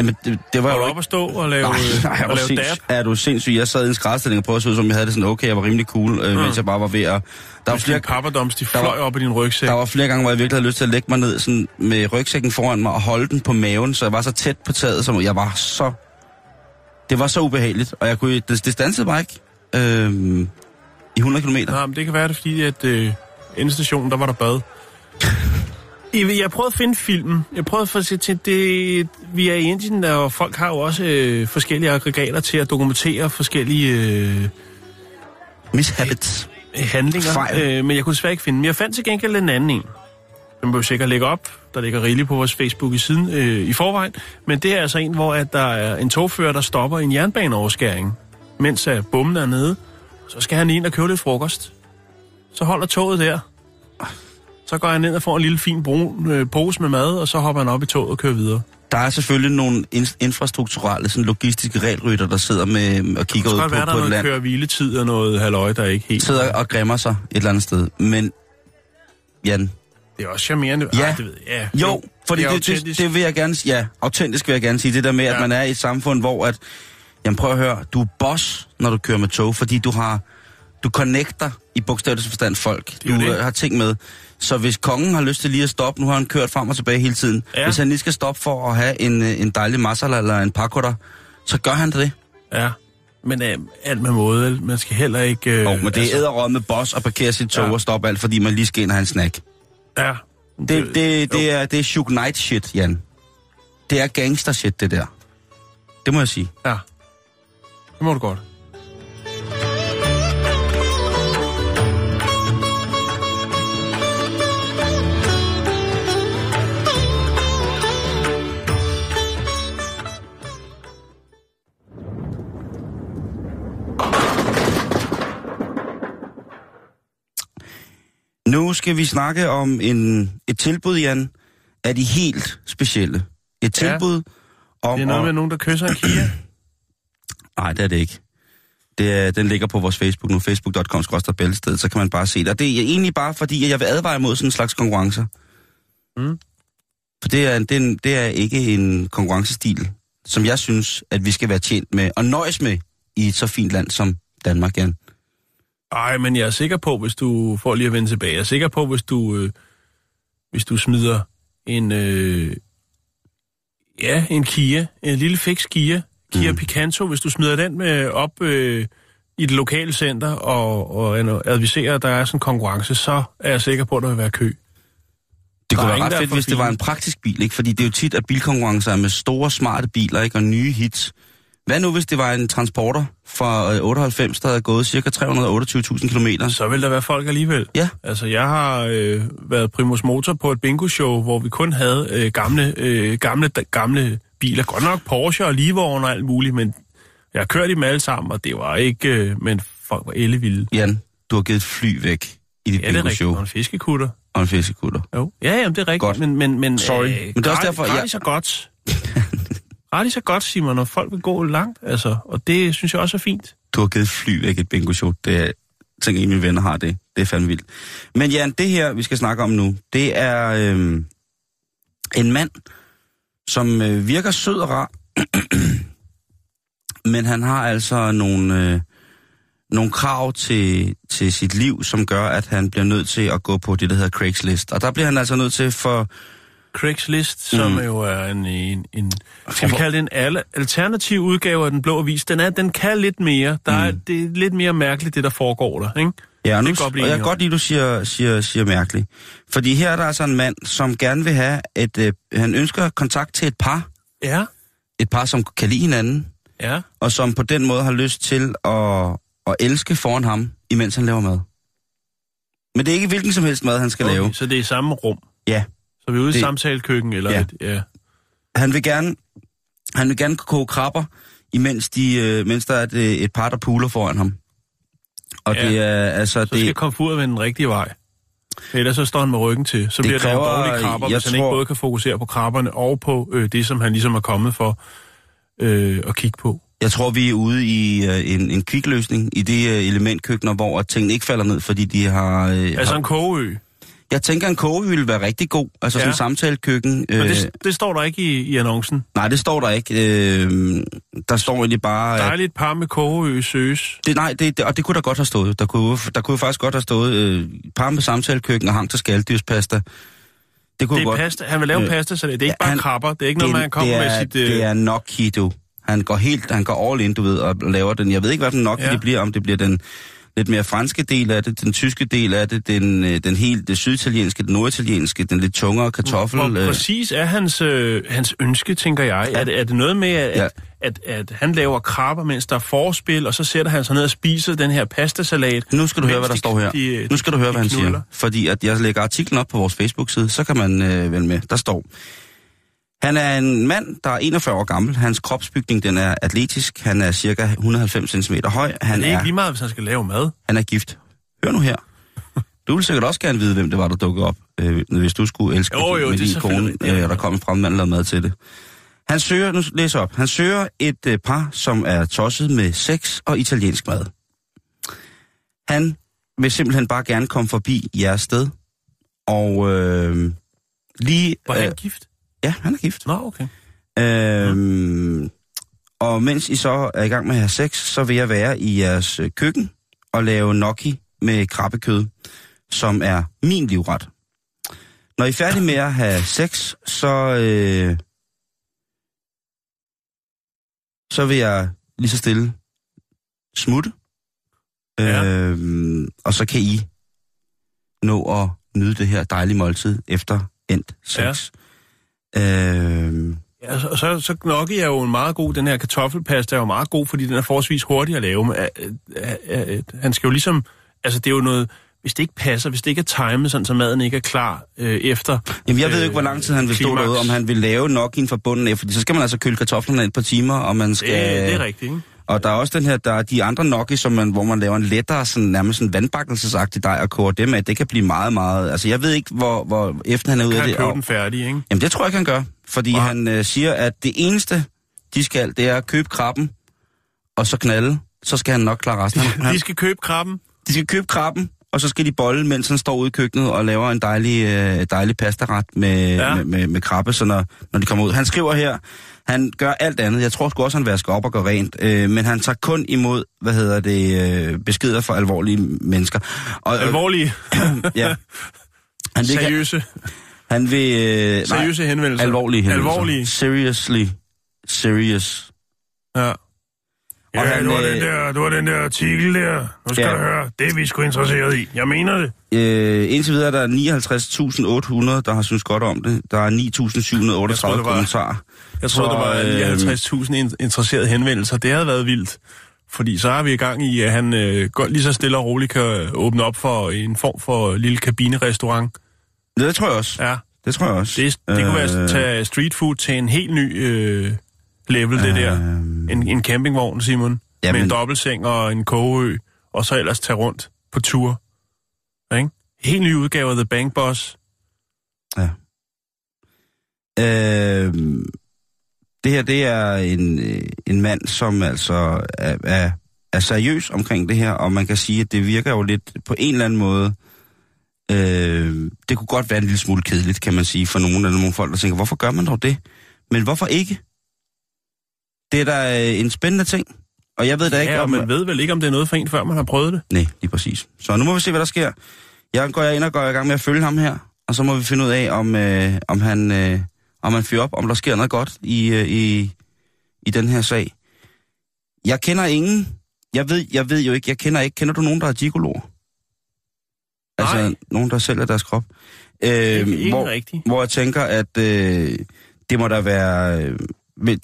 Jamen, det, det var Var jo ikke... op og stå og lave, Nej, nej, og lave dab? sindssyg. Er du sindssyg? Jeg sad i en skrædstilling og prøvede at se ud, som jeg havde det sådan okay, jeg var rimelig cool, øh, mens jeg bare var ved at... Der var, Flere papperdoms, de fløj var- op i din rygsæk. der var flere gange, hvor jeg virkelig havde lyst til at lægge mig ned sådan, med rygsækken foran mig og holde den på maven, så jeg var så tæt på taget, som jeg var så... Det var så ubehageligt, og jeg kunne, det, det stansede bare ikke øh, i 100 km. Nej, men det kan være, det fordi, at øh, endestationen, der var der bad. Jeg, jeg prøvede at finde filmen. Jeg prøvede at få se til, det, vi er i Indien, og folk har jo også øh, forskellige aggregater til at dokumentere forskellige øh, Mishabits. handlinger. Fejl. Øh, men jeg kunne desværre ikke finde den. Men jeg fandt til gengæld en anden en. Den vi sikkert lægge op. Der ligger rigeligt på vores Facebook i siden øh, i forvejen. Men det er altså en, hvor at der er en togfører, der stopper en jernbaneoverskæring, mens at bommen er nede. Så skal han ind og købe lidt frokost. Så holder toget der. Så går han ind og får en lille fin brun øh, pose med mad, og så hopper han op i toget og kører videre. Der er selvfølgelig nogle in- infrastrukturelle, sådan logistiske regelrytter, der sidder med og kigger ud på, være, der på er et noget land. køre hviletid og noget halløj, der er ikke helt... Sidder og græmmer sig et eller andet sted. Men, Jan, Det er også charmerende. Ja. Ej, det ved jeg. Ja. Jo, fordi det det, det, det vil jeg gerne Ja, autentisk vil jeg gerne sige. Det der med, at Ja. man er i et samfund, hvor at... Jamen prøv at høre, du er boss, når du kører med tog, fordi du har... Du connecter i bogstaveligt forstand folk. Du det. øh, har ting med. Så hvis kongen har lyst til lige at stoppe, nu har han kørt frem og tilbage hele tiden. Ja. Hvis han lige skal stoppe for at have en, øh, en dejlig masala eller en pakoda, så gør han det. Ja, men øh, alt med måde. Man skal heller ikke... Øh, Jo, men det er æderrød med boss at parkere sit tog Ja. og stoppe alt, fordi man lige skal ind og have en snack. Ja. Det, det, det, det, er, det er Shug Knight shit, Jan. Det er gangster shit, det der. Det må jeg sige. Ja. Det må du godt. Nu skal vi snakke om en, et tilbud, Jan, af de helt specielle. Et Ja. tilbud om... Det er noget at- med nogen, der kysser en Kia. Nej, det er det ikke. Det er, den ligger på vores Facebook nu, facebook.com bælsted, så kan man bare se det. Og det er egentlig bare fordi, at jeg vil advare imod sådan en slags konkurrencer. Mm. For det er, det, er, en- det er ikke en konkurrencestil, som jeg synes, at vi skal være tjent med og nøjes med i et så fint land som Danmark, Jan. Ej, men jeg er sikker på, hvis du får lige at vende tilbage. Jeg er sikker på, hvis du, øh, hvis du smider en, øh, ja, en Kia, en lille fix Kia, Kia Mm. Picanto, hvis du smider den med op øh, i det lokale center og, og adviserer, at der er sådan en konkurrence, så er jeg sikker på, at der vil være kø. Det kunne være ret fedt, hvis det var en praktisk bil, ikke? Fordi det er jo tit, at bilkonkurrencer er med store, smarte biler, ikke? Og nye hits. Hvad nu, hvis det var en transporter fra øh, 98, der havde gået cirka 328.000 km? Så vil der være folk alligevel. Ja. Altså, jeg har øh, været primus motor på et bingo-show, hvor vi kun havde øh, gamle, øh, gamle, gamle biler. Godt nok Porsche og Livvogn og alt muligt, men jeg har kørt i dem alle sammen, og det var ikke... Øh, men folk var ellevilde. Jan, du har givet et fly væk i dit Ja, det er bingo rigtigt. Og en fiskekutter. Og en fiskekutter. Jo. Ja, jamen, det er rigtigt. Godt. Men, men, men, Sorry. Øh, Men det er også derfor, jeg- gratis er godt. gratis er godt, Simon, når folk vil gå langt. Altså, og det synes jeg også er fint. Du har givet fly væk et bingo show. Det er, tænker, en af mine venner har det. Det er fandme vildt. Men Jan, det her, vi skal snakke om nu, det er øhm, en mand, som øh, virker sød og rar. Men han har altså nogle, øh, nogle krav til, til sit liv, som gør, at han bliver nødt til at gå på det, der hedder Craigslist. Og der bliver han altså nødt til for... Craigslist, som Mm. jo er en, en, en skal vi kalde det en al- alternativ udgave af Den Blå Avis, den, er, den kan lidt mere. Der er, Mm. Det er lidt mere mærkeligt, det der foregår der, ikke? Ja, og, nu, Det og jeg kan godt lide, at du siger, siger, siger mærkeligt. Fordi her er der altså en mand, som gerne vil have et... Øh, han ønsker kontakt til et par. Ja, Et par, som kan lide hinanden. ja. Og som på den måde har lyst til at, at elske foran ham, imens han laver mad. Men det er ikke hvilken som helst mad, han skal okay. lave. Så det er i samme rum. Ja. Vi er ude i Det- samtalekøkken, eller Ja. et, ja. Han vil gerne, han vil gerne koge krabber, imens, de, øh, mens der er et, et par, der puler foran ham. Og Ja. det er altså... Så skal det, komfuret vende den rigtige vej. Ellers så står han med ryggen til. Så Det bliver det kræver- dårlige krabber, hvis han ikke tror- både kan fokusere på krabberne og på øh, det, som han ligesom er kommet for øh, at kigge på. Jeg tror, vi er ude i øh, en, en kvikløsning i de øh, elementkøkkener, hvor tingene ikke falder ned, fordi de har... Øh, Altså har en kogeø. Jeg tænker, en koge ville være rigtig god. Altså Ja. sådan en samtalekøkken. Men Øh, det, det står der ikke i, i annoncen. nej, det står der ikke. Øh, der står egentlig bare... at- Dejligt par med kogeø søges. Det, nej, det, det, og det kunne der godt have stået. Der kunne, der kunne faktisk godt have stået øh, par med samtalekøkken og hang til skaldyrspasta. Det kunne Det er godt. pasta. Han vil lave Øh, pasta, så det er ikke bare han- krabber. Det er ikke noget, man kommer det med er, sit... Øh, Det er gnocchi, du. Han går helt, han går all in, du ved, og laver den. Jeg ved ikke, hvad den Ja. ja. det bliver, om det bliver den lidt mere franske del af det, den tyske del af det, den, øh, den helt det syditalienske, den norditalienske, den lidt tungere kartoffel. Hvor øh, præcis er hans, øh, hans ønske, tænker jeg. Ja. Er, det, er det noget med, at, Ja. at, at, at han laver krabber, mens der er forspil, og så sætter han sig ned og spiser den her pastasalat? Nu skal du høre, hvad der de- står her. de- nu skal du høre, hvad han knuller? siger. Fordi at jeg lægger artiklen op på vores Facebook-side, så kan man øh, vælge med. Der står, han er en mand, der er 41 år gammel. Hans kropsbygning den er atletisk. Han er cirka 190 cm høj. Han Det er er, ikke lige meget, hvis han skal lave mad. han er gift. Hør nu her. Du vil sikkert også gerne vide, hvem det var, der dukkede op, øh, hvis du skulle elske Jo, jo, med det er din kone, øh, der kom en fremmed mand og mad til det. Han søger, nu læser op, han søger et øh, par, som er tosset med sex og italiensk mad. Han vil simpelthen bare gerne komme forbi jeres sted, og øh, lige... Var han øh, gift? Ja, han er gift. Nå, okay. Øhm, og mens I så er i gang med at have sex, så vil jeg være i jeres øh, køkken og lave gnocchi med krabbekød, som er min livret. Når I er færdige med at have sex, så, øh, så vil jeg lige så stille smutte. Ja. Øhm, og så kan I nå at nyde det her dejlige måltid efter endt sex. Ja. Øhm, Ja, så, så, så gnocchi er jo en meget god, den her kartoffelpasta er jo meget god, fordi den er forholdsvis hurtig at lave. Men, øh, øh, øh, han skal jo ligesom, altså det er jo noget, hvis det ikke passer, hvis det ikke er timet, sådan så maden ikke er klar øh, efter. Jamen, jeg ved jo ikke, hvor lang tid han vil stå klimaks. derude, om han vil lave nok inden fra bunden fordi så skal man altså køle kartoflerne et par timer, og man skal... Det, det er rigtigt, ikke? Og der er også den her, der er de andre gnocchi, som man, hvor man laver en lettere, sådan, nærmest sådan vandbakkelsesagtig dej og koger dem af. Det kan blive meget, meget... Altså, jeg ved ikke, hvor, hvor efter han er ude Kan af han det. købe Og, den færdig, ikke? jamen, det tror jeg ikke, han gør. Fordi Nej. han øh, siger, at det eneste, de skal, det er at købe krabben, og så knalde. Så skal han nok klare resten. Han, han, De skal købe krabben. de skal købe krabben, og så skal de bolle, mens han står ude i køkkenet og laver en dejlig, øh, dejlig pastaret med, Ja. med, med, med krabbe, så når, når de kommer ud. Han skriver her, han gør alt andet. Jeg tror sgu også, han vasker op og gør rent, øh, men han tager kun imod, hvad hedder det, øh, beskeder fra alvorlige mennesker. Og, og- Alvorlige, ja. Han ikke- seriøse, han vil, øh, seriøse henvendelser. alvorlige hændelser. Alvorlige. Seriously. Serious. Ja. Ja, han, det, var øh, den der, det var den der artikel der. Nu skal Ja. du høre, det er vi sgu interesseret i. Jeg mener det. Øh, indtil videre er der 59.800, der har synes godt om det. Der er 9.738 Jeg troede, det var- kommentarer. Jeg troede, Så, der var øh, 59.000 in- interesserede henvendelser. Det havde været vildt. Fordi så har vi i gang i, at han øh, godt lige så stille og roligt kan åbne op for en form for lille kabinerestaurant. Det tror jeg også. Ja, Det tror jeg også. det, det kunne være Øh, at tage street food til en helt ny øh, level, det der. Øh, En, en campingvogn, Simon. Ja, med en dobbeltseng og en kogeø og så ellers tage rundt på tur. Ikke? Helt ny udgave af The Bank Boss. Ja. Øh, det her, det er en, en mand, som altså er, er, er seriøs omkring det her, og man kan sige, at det virker jo lidt på en eller anden måde... Øh, det kunne godt være en lille smule kedeligt, kan man sige, for nogle af nogle folk, der tænker, hvorfor gør man dog det? Men hvorfor ikke? Det er da øh, en spændende ting. Og jeg ved da ikke, Ja, og om... man ved vel ikke, om det er noget for en, før man har prøvet det. Nej, lige præcis. Så nu må vi se, hvad der sker. Jeg går ind og går i gang med at følge ham her, og så må vi finde ud af, om, øh, om han øh, om han fyrer op, om der sker noget godt i, øh, i, i den her sag. Jeg kender ingen. Jeg ved, jeg ved jo ikke, jeg kender ikke. Kender du nogen, der er gigologer? Altså, Nej. nogen, der sælger deres krop. Øh, Ikke- ikke hvor, rigtigt. hvor jeg tænker, at øh, det må der være... Øh,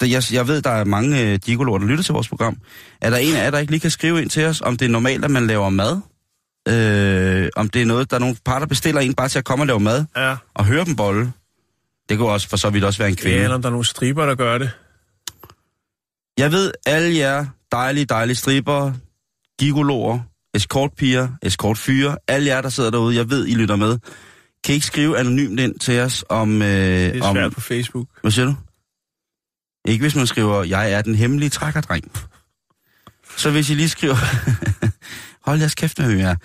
jeg, jeg ved, der er mange øh, gigologer, der lytter til vores program. Er der en af jer, der ikke lige kan skrive ind til os, om det er normalt, at man laver mad? Øh, om det er noget, der er nogle par, der bestiller en bare til at komme og lave mad, Ja. og høre dem bolle. Det kunne også for så vidt også være en kvinde. ja, eller om der er nogle striber, der gør det. Jeg ved, alle jer dejlige, dejlige striber, gigologer, escortpiger, escortfyre, alle jer, der sidder derude, jeg ved, I lytter med. Kan I ikke skrive anonymt ind til os om... Øh, Det er om svært på Facebook. hvad siger du? Ikke hvis man skriver, jeg er den hemmelige trækkerdreng. Så hvis I lige skriver... Hold jeres kæft med jer.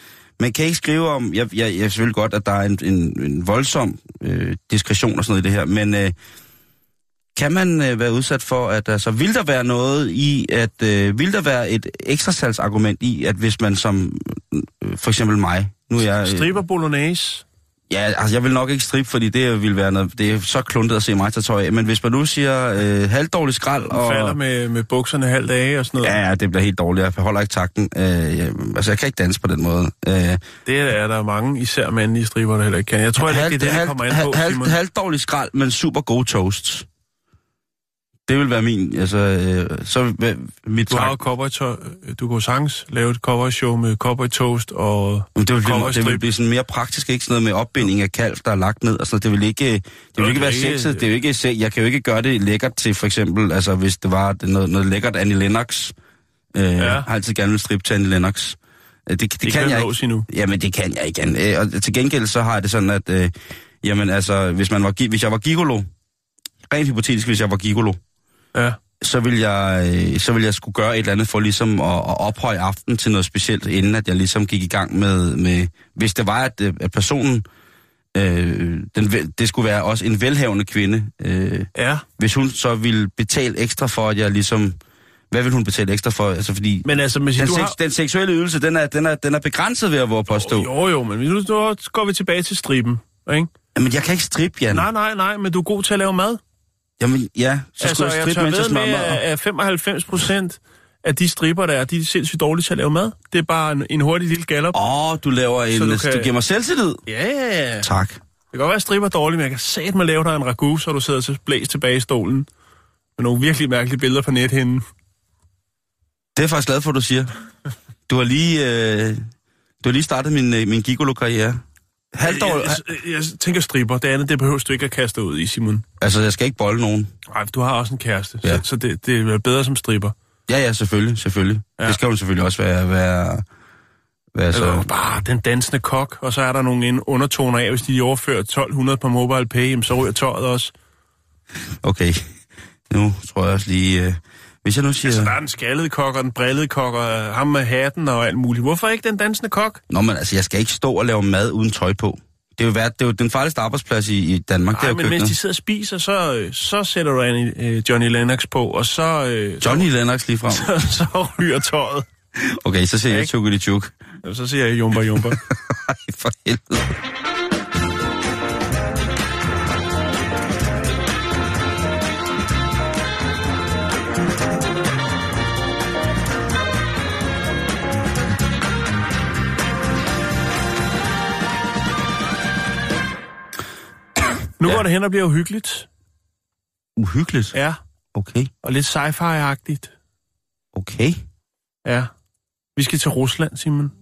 Men kan I ikke skrive om... Jeg, jeg, jeg selvfølgelig godt, at der er en, en, en voldsom øh, diskretion og sådan noget i det her, men øh, kan man øh, være udsat for, at altså, vil der være noget i, at øh, vil der være et ekstra salgsargument i, at hvis man som øh, for eksempel mig, nu er jeg... Øh, Striber bolognese. Ja, altså jeg vil nok ikke strippe, fordi det vil være noget, det er så kluntet at se mig tage tøj af. Men hvis man nu siger øh, halvdårlig skrald og... Falder med, med bukserne halvt af og sådan noget. Ja, ja, det bliver helt dårligt. Jeg holder ikke takten. Øh, jeg, altså, jeg kan ikke danse på den måde. Øh, Det er der mange, især mandlige striber, der heller ikke kan. Jeg tror heller ikke, det er det, der kommer ind på, halv, Simon. halvdårlig skrald, men super gode toasts. Det vil være min, altså, øh, så vil mit Du har jo cowboy Du jo sagtens lave et cowboy show med cowboy toast og Men det vil, blive, cowboystrip. det vil blive sådan mere praktisk, ikke sådan noget med opbinding af kalv, der er lagt ned. Altså, det vil ikke, det vil ikke det være sexet. Det er jo ikke, se- jeg kan jo ikke gøre det lækkert til, for eksempel, altså hvis det var det noget, noget lækkert Annie Lennox. Øh, ja. Har altid gerne vil strippe til Annie Lennox. Øh, Det, det, det, det kan kan jeg ikke. endnu. Jamen, det kan jeg ikke. Øh, Og til gengæld så har jeg det sådan, at øh, jamen, altså, hvis, man var, hvis jeg var gigolo, rent hypotetisk, hvis jeg var gigolo, Ja. så vil jeg, øh, så vil jeg skulle gøre et eller andet for ligesom at, at ophøje aften til noget specielt, inden at jeg ligesom gik i gang med, med hvis det var, at, øh, at personen, øh, den, det skulle være også en velhavende kvinde, øh, Ja, hvis hun så ville betale ekstra for, at jeg ligesom, hvad vil hun betale ekstra for? Altså fordi, men altså, hvis den, du sex, har... den seksuelle ydelse, den er, den er, den er begrænset ved at våge påstå. Jo, jo, men nu, nu går vi tilbage til striben, ikke? Jamen, jeg kan ikke strippe, Jan. Nej, nej, nej, men du er god til at lave mad. Jamen, ja, så altså, skulle jeg strippe, mens jeg med, mad. at 95 procent af de striber, der er, de er sindssygt dårlige til at lave mad. Det er bare en, en hurtig lille gallop. Åh, oh, du laver en... Så du kan- du giver mig selvtillid. Ja, yeah. det Tak. kan godt være, at striber er dårlige, men jeg kan sat med lave dig en ragu, så du sidder til blæst tilbage i stolen. Med nogle virkelig mærkelige billeder på nethinden. Det er jeg faktisk glad for, at du siger. Du har lige, øh, du har lige startet min, øh, min gigolo-karriere. Halvdår, Jeg, jeg, jeg tænker striber. Det andet, det behøver du ikke at kaste ud i, Simon. altså, jeg skal ikke bolle nogen. Nej, du har også en kæreste, ja. Så, så det, det er bedre som striber. Ja, ja, selvfølgelig, selvfølgelig. Ja. Det skal hun selvfølgelig også være, være, være Så... så... Bare den dansende kok, og så er der nogle undertoner af, hvis de overfører 1200 på mobile pay, jamen, så ryger tøjet også. Okay, nu tror jeg også lige... Øh, hvis jeg nu siger... Så der er den skaldede kok og den brillede kok og ham med hatten og alt muligt. Hvorfor ikke den dansende kok? Nå, men altså, jeg skal ikke stå og lave mad uden tøj på. Det er jo, værd, det er jo den farligste arbejdsplads i, i Danmark, det er men mens køkkenet. de sidder og spiser, så, øh, så sætter du en, øh, Johnny Lennox på, og så, øh, Johnny Lennox lige frem. så, så ryger tøjet. Okay, så siger jeg Ikke? tjukkeli tjuk. Så siger jeg jumper, jumper. Ej, for helvede. Nu Ja. går det hen og bliver uhyggeligt. Uhyggeligt. Ja, Okay, og lidt sci-fi-agtigt. okay. Ja. Vi skal til Rusland, Simon.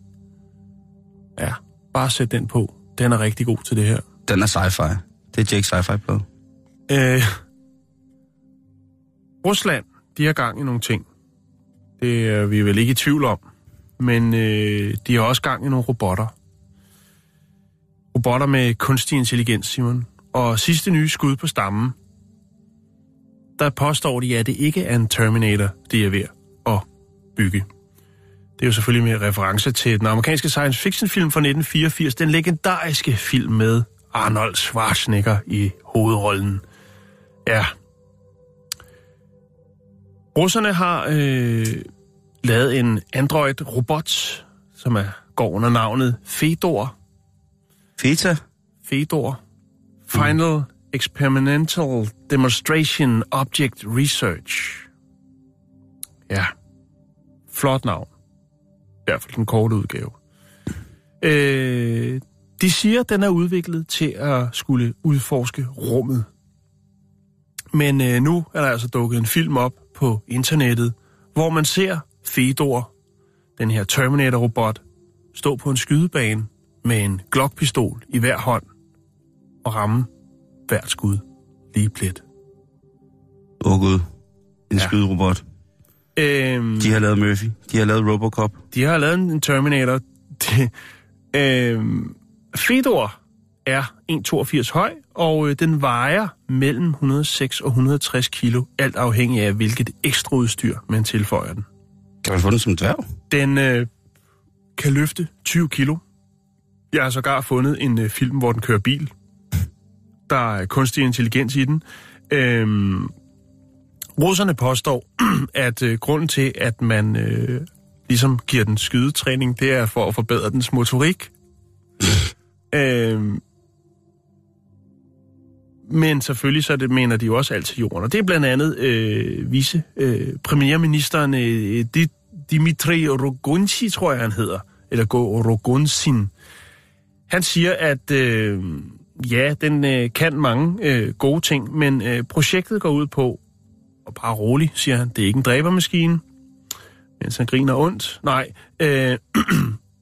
Ja, bare sæt den på. Den er rigtig god til det her. Den er sci-fi. Det er Jake sci-fi på. Øh, Rusland, de har gang i nogle ting. Det er vi vel ikke i tvivl om. men øh, de har også gang i nogle robotter. Robotter med kunstig intelligens, Simon. Og sidste nye skud på stammen, der påstår de, at det ikke er en Terminator, de er ved at bygge. Det er jo selvfølgelig med reference til den amerikanske science fiction film fra 1984, den legendariske film med Arnold Schwarzenegger i hovedrollen. Ja. Russerne har øh, lavet en Android-robot, som er, går under navnet Fedor. Feta? Fedor. Final Experimental Demonstration Object Research. Ja. Flot navn. I hvert fald den korte udgave. Øh, de siger, at den er udviklet til at skulle udforske rummet. Men øh, nu er der altså dukket en film op på internettet, hvor man ser Fedor, den her Terminator-robot, stå på en skydebane med en Glock-pistol i hver hånd og ramme hvert skud lige plet. Åh oh, gud. En Ja. skyderobot. Øhm, De har lavet Murphy. De har lavet Robocop. De har lavet en Terminator. De, øhm, Fedor er 1,82 høj, og øh, den vejer mellem 106 og 160 kilo, alt afhængig af, hvilket ekstra udstyr man tilføjer den. Kan man få den som dværg? Den øh, kan løfte 20 kilo. Jeg har sågar fundet en øh, film, hvor den kører bil. Der er kunstig intelligens i den. Øhm, russerne påstår, at øh, grunden til, at man øh, ligesom giver den skydetræning, det er for at forbedre dens motorik. øhm, men selvfølgelig så det mener de jo også altid jorden. Og det er blandt andet øh, vice øh, premierministeren øh, Di- Dimitri Rogunci, tror jeg han hedder, eller Rogunsin. Han siger, at øh, ja, den øh, kan mange øh, gode ting, men øh, projektet går ud på, og bare rolig, siger han, det er ikke en dræbermaskine, mens han griner ondt. Nej, øh,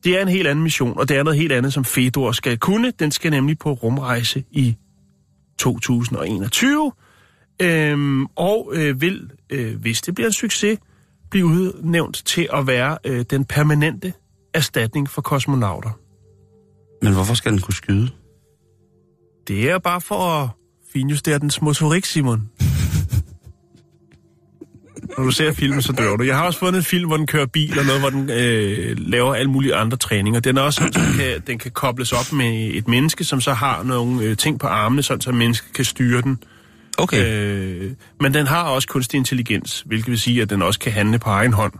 det er en helt anden mission, og det er noget helt andet, som Fedor skal kunne. Den skal nemlig på rumrejse i 2021, øh, og øh, vil, øh, hvis det bliver en succes, blive udnævnt til at være øh, den permanente erstatning for kosmonauter. Men hvorfor skal den kunne skyde? Det er bare for at finjustere dens motorik, Simon. Når du ser filmen, så dør du. Jeg har også fundet en film, hvor den kører bil, og noget, hvor den øh, laver alle mulige andre træninger. Den er også sådan, så den kan, den kan kobles op med et menneske, som så har nogle øh, ting på armene, sådan så mennesket kan styre den. Okay. Øh, men den har også kunstig intelligens, hvilket vil sige, at den også kan handle på egen hånd.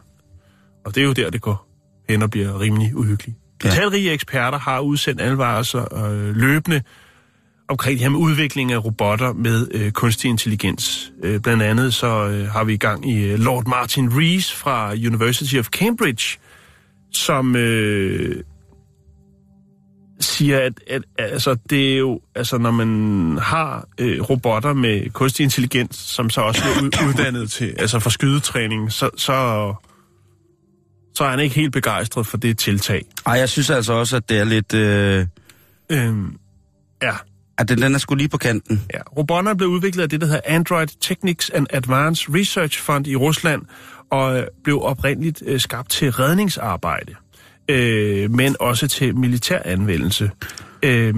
Og det er jo der, det går hen og bliver rimelig uhyggeligt. Ja. Ja. Talrige eksperter har udsendt advarsler øh, løbende omkring det her med udvikling af robotter med øh, kunstig intelligens. Øh, blandt andet så øh, har vi i gang i øh, Lord Martin Rees fra University of Cambridge, som øh, siger, at, at altså, det er jo, altså, når man har øh, robotter med kunstig intelligens, som så også er ud, uddannet til, altså for skydetræning, så, så, så er han ikke helt begejstret for det tiltag. Ej, jeg synes altså også, at det er lidt... Øh, Øhm, ja, at den, den er sgu lige på kanten. Ja, robotterne blev udviklet af det, der hedder Android Technics and Advanced Research Fund i Rusland, og øh, blev oprindeligt øh, skabt til redningsarbejde, øh, men også til militær anvendelse. Øh,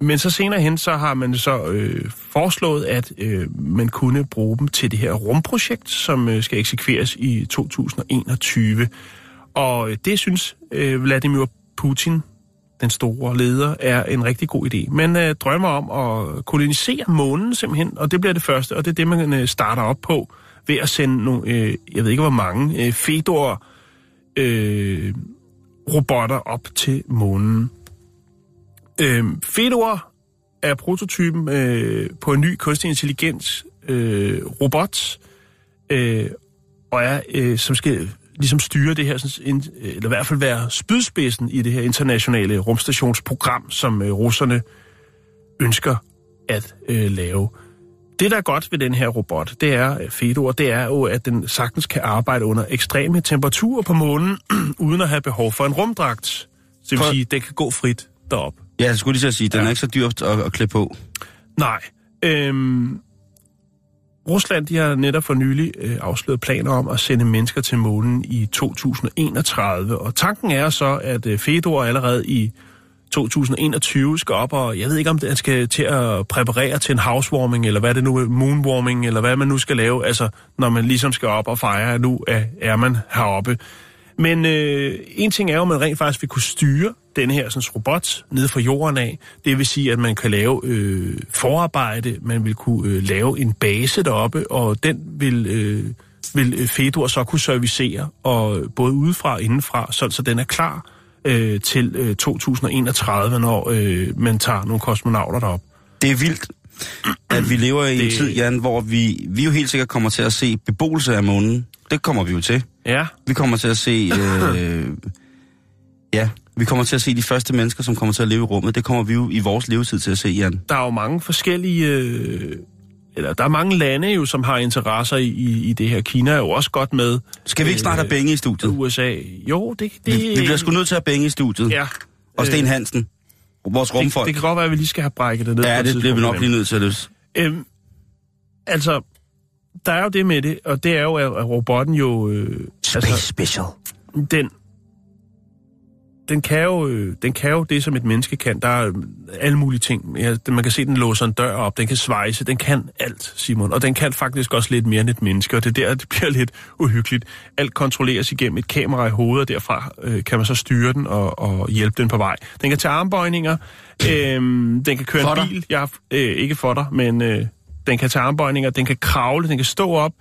men så senere hen, så har man så øh, foreslået, at øh, man kunne bruge dem til det her rumprojekt, som øh, skal eksekveres i 2021. Og øh, det synes øh, Vladimir Putin, den store leder, er en rigtig god idé. Man øh, drømmer om at kolonisere månen simpelthen, og det bliver det første, og det er det, man øh, starter op på ved at sende nogle, øh, jeg ved ikke hvor mange, øh, Fedor øh, robotter op til månen. Øh, Fedor er prototypen øh, på en ny kunstig intelligens øh, robot, øh, og er, øh, som skal ligesom styre det her, sådan, en, eller i hvert fald være spydspidsen i det her internationale rumstationsprogram, som øh, russerne ønsker at øh, lave. Det, der er godt ved den her robot, det er, øh, Fedor, det er jo, at den sagtens kan arbejde under ekstreme temperaturer på månen, uden at have behov for en rumdragt. Så det vil For- sige, at det kan gå frit derop. Ja, jeg skulle lige så sige, den Ja. er ikke så dyrt at, at klæde på. Nej. Øhm, Rusland de har netop for nylig øh, afsløret planer om at sende mennesker til månen i 2031. Og tanken er så, at øh, Fedor allerede i 2021 skal op, og jeg ved ikke, om det, han skal til at præparere til en housewarming, eller hvad det nu er, moonwarming, eller hvad man nu skal lave, altså når man ligesom skal op og fejre, at nu er, er man heroppe. Men øh, en ting er jo, at man rent faktisk vil kunne styre den her sådan, robot nede fra jorden af. Det vil sige, at man kan lave øh, forarbejde, man vil kunne øh, lave en base deroppe, og den vil, øh, vil Fedor så kunne servicere, og både udefra og indenfra, så, så den er klar øh, til øh, 2031, når øh, man tager nogle kosmonauter derop. Det er vildt, at vi lever i en Det- tid, Jan, hvor vi, vi jo helt sikkert kommer til at se beboelse af månen. Det kommer vi jo til. Ja, Vi kommer til at se... Øh, ja, vi kommer til at se de første mennesker, som kommer til at leve i rummet. Det kommer vi jo i vores levetid til at se, Jan. der er jo mange forskellige... Øh, eller der er mange lande jo, som har interesser i, i, i det her. Kina er jo også godt med. Skal vi ikke snart have Benge i studiet? USA. Jo, det... det Vi, vi bliver sgu nødt til at have Benge i studiet. Ja. Og Sten Øh, Hansen. Vores det, rumfolk. det kan godt være, at vi lige skal have brækket det ned. ja, et det bliver vi nok lige nødt til at løse. Øhm, altså, der er jo det med det, og det er jo, at robotten jo... Øh, altså, Special. den, den, kan jo, øh, den kan jo det, som et menneske kan. Der er øh, alle mulige ting. Ja, man kan se, den låser en dør op, den kan svejse, den kan alt, Simon. Og den kan faktisk også lidt mere end et menneske, og det er der, det bliver lidt uhyggeligt. Alt kontrolleres igennem et kamera i hovedet, og derfra øh, kan man så styre den og, og hjælpe den på vej. Den kan tage armbøjninger, øh, den kan køre For en bil. Jeg, øh, ikke for dig, men øh, den kan tage armbøjninger, den kan kravle, den kan stå op,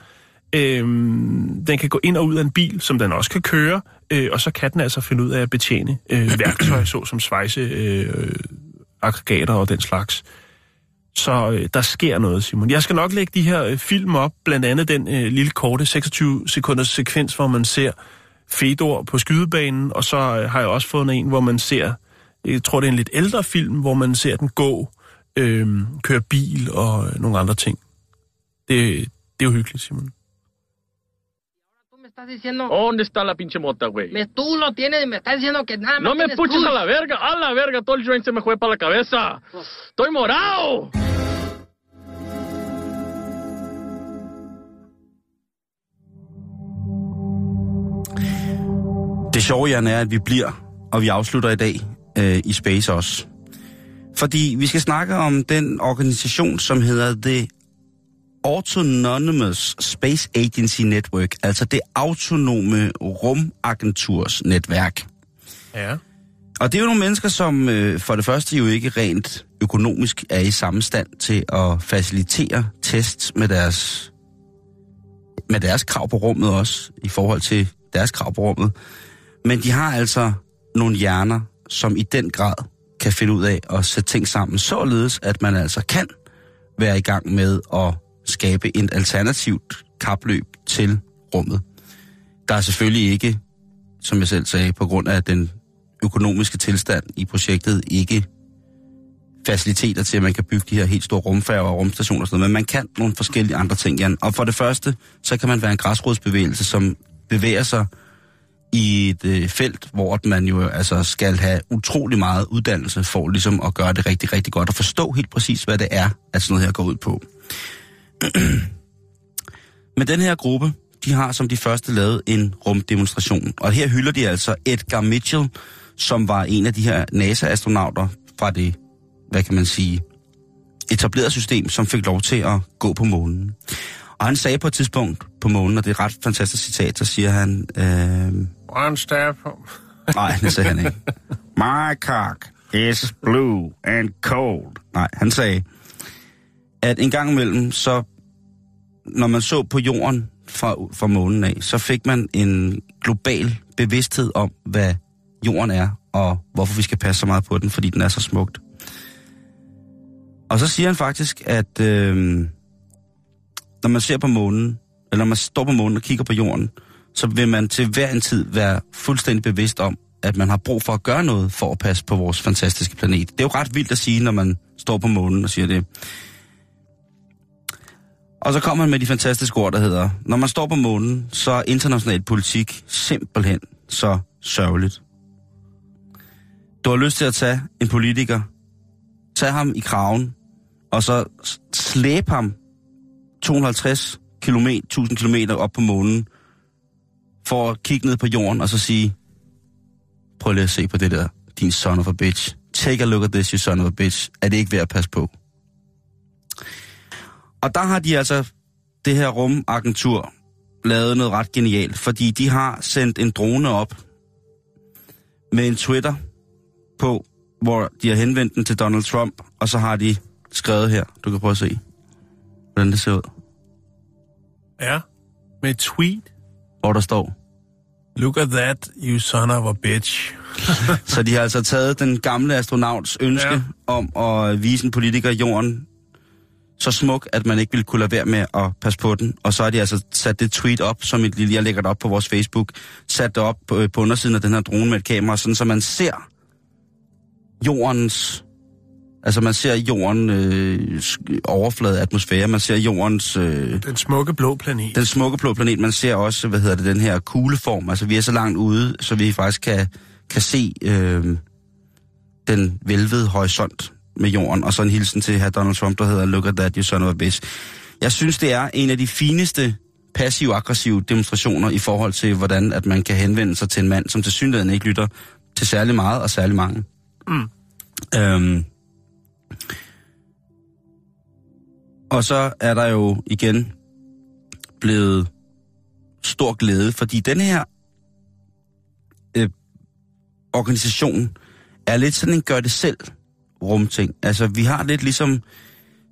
Øhm, den kan gå ind og ud af en bil, som den også kan køre, øh, og så kan den altså finde ud af at betjene øh, værktøj, såsom svejse, øh, aggregater og den slags. Så øh, der sker noget, Simon. Jeg skal nok lægge de her øh, film op, blandt andet den øh, lille korte 26 sekunders sekvens, hvor man ser Fedor på skydebanen, og så øh, har jeg også fundet en, hvor man ser, jeg tror det er en lidt ældre film, hvor man ser den gå, øh, køre bil og øh, nogle andre ting. Det, det er jo hyggeligt, Simon. Estás diciendo... ¿Dónde está la pinche mota, güey? Me, tú lo tienes y me estás diciendo que nada más No me puches tú. a la verga, a la verga, todo el joint se me fue para la cabeza. Estoy morado. Det sjove, Jan, er, at vi bliver, og vi afslutter i dag øh, i Space også. Fordi vi skal snakke om den organisation, som hedder The Autonomous Space Agency Network, altså det autonome rumagenturs netværk. Ja. Og det er jo nogle mennesker, som øh, for det første jo ikke rent økonomisk er i samme stand til at facilitere tests med deres, med deres krav på rummet også, i forhold til deres krav på rummet. Men de har altså nogle hjerner, som i den grad kan finde ud af at sætte ting sammen, således at man altså kan være i gang med at skabe et alternativt kapløb til rummet. Der er selvfølgelig ikke, som jeg selv sagde, på grund af den økonomiske tilstand i projektet ikke faciliteter til, at man kan bygge de her helt store rumfærger og rumstationer og sådan noget, men man kan nogle forskellige andre ting, Jan. Og for det første, så kan man være en græsrodsbevægelse, som bevæger sig i et øh, felt, hvor man jo altså skal have utrolig meget uddannelse for ligesom at gøre det rigtig, rigtig godt og forstå helt præcis, hvad det er, at sådan noget her går ud på. Men den her gruppe, de har som de første lavet en rumdemonstration. Og her hylder de altså Edgar Mitchell, som var en af de her NASA-astronauter fra det, hvad kan man sige, etablerede system, som fik lov til at gå på månen. Og han sagde på et tidspunkt på månen, og det er et ret fantastisk citat, så siger han, øh, One step. nej, det sagde han ikke. My cock is blue and cold. Nej, han sagde, at en gang imellem, så når man så på jorden fra, fra månen af, så fik man en global bevidsthed om, hvad jorden er, og hvorfor vi skal passe så meget på den, fordi den er så smukt. Og så siger han faktisk, at øh, når man ser på månen, eller når man står på månen og kigger på jorden, så vil man til hver en tid være fuldstændig bevidst om, at man har brug for at gøre noget for at passe på vores fantastiske planet. Det er jo ret vildt at sige, når man står på månen og siger det. Og så kommer man med de fantastiske ord, der hedder, når man står på månen, så er international politik simpelthen så sørgeligt. Du har lyst til at tage en politiker, tage ham i kraven, og så slæbe ham 250 km, 1000 km op på månen, for at kigge ned på jorden og så sige, prøv lige at se på det der, din son of a bitch. Take a look at this, you son of a bitch. Er det ikke værd at passe på? Og der har de altså, det her rumagentur, lavet noget ret genialt, fordi de har sendt en drone op med en Twitter på, hvor de har henvendt den til Donald Trump, og så har de skrevet her. Du kan prøve at se, hvordan det ser ud. Ja, med et tweet. Hvor der står, Look at that, you son of a bitch. Så de har altså taget den gamle astronauts ønske Ja. om at vise en politiker jorden så smuk, at man ikke ville kunne lade være med at passe på den. Og så har de altså sat det tweet op, som et lille, jeg lægger det op på vores Facebook, sat det op på, på undersiden af den her drone med et kamera, sådan så man ser jordens, altså man ser jorden øh, overflade atmosfære, man ser jordens, øh, Den smukke blå planet. den smukke blå planet, man ser også, hvad hedder det, den her kugleform, altså vi er så langt ude, så vi faktisk kan, kan se øh, den vælvede horisont med jorden, og så en hilsen til herr Donald Trump, der hedder Look at that, you son of a bitch. Jeg synes, det er en af de fineste passiv-aggressive demonstrationer i forhold til, hvordan at man kan henvende sig til en mand, som til synligheden ikke lytter til særlig meget og særlig mange. Mm. Øhm, og så er der jo igen blevet stor glæde, fordi den her øh, organisation er lidt sådan en gør-det-selv rumting. Altså, vi har lidt ligesom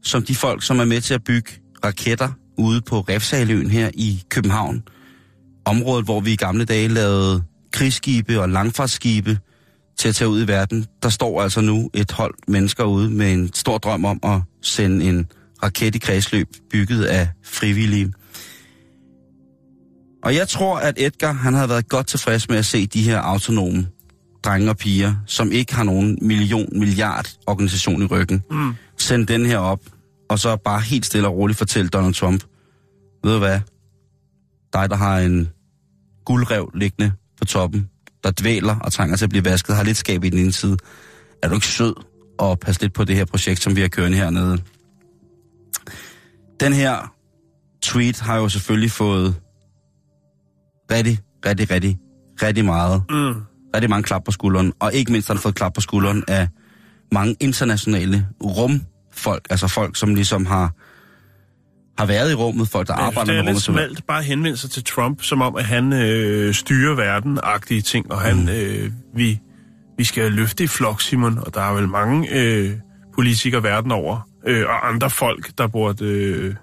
som de folk, som er med til at bygge raketter ude på Refsaløen her i København. Området, hvor vi i gamle dage lavede krigsskibe og langfartsskibe til at tage ud i verden. Der står altså nu et hold mennesker ude med en stor drøm om at sende en raket i kredsløb bygget af frivillige. Og jeg tror, at Edgar han havde været godt tilfreds med at se de her autonome drenge og piger, som ikke har nogen million, milliard organisation i ryggen, Mm. sende den her op, og så bare helt stille og roligt fortælle Donald Trump, ved du hvad, dig der har en guldrev liggende på toppen, der dvæler og trænger til at blive vasket, har lidt skab i den ene side, er du ikke sød og passe lidt på det her projekt, som vi har kørende hernede? Den her tweet har jo selvfølgelig fået rigtig, rigtig, rigtig, rigtig meget Mm. Rigtig mange klap på skulderen, og ikke mindst har han fået klap på skulderen af mange internationale rumfolk, altså folk, som ligesom har, har været i rummet, folk, der Jeg synes, arbejder det er med rummet. lidt smalt bare henvende sig til Trump, som om, at han øh, styrer verden-agtige ting, og han, mm. øh, vi, vi skal løfte i flok, Simon, og der er vel mange øh, politikere verden over, øh, og andre folk, der burde øh,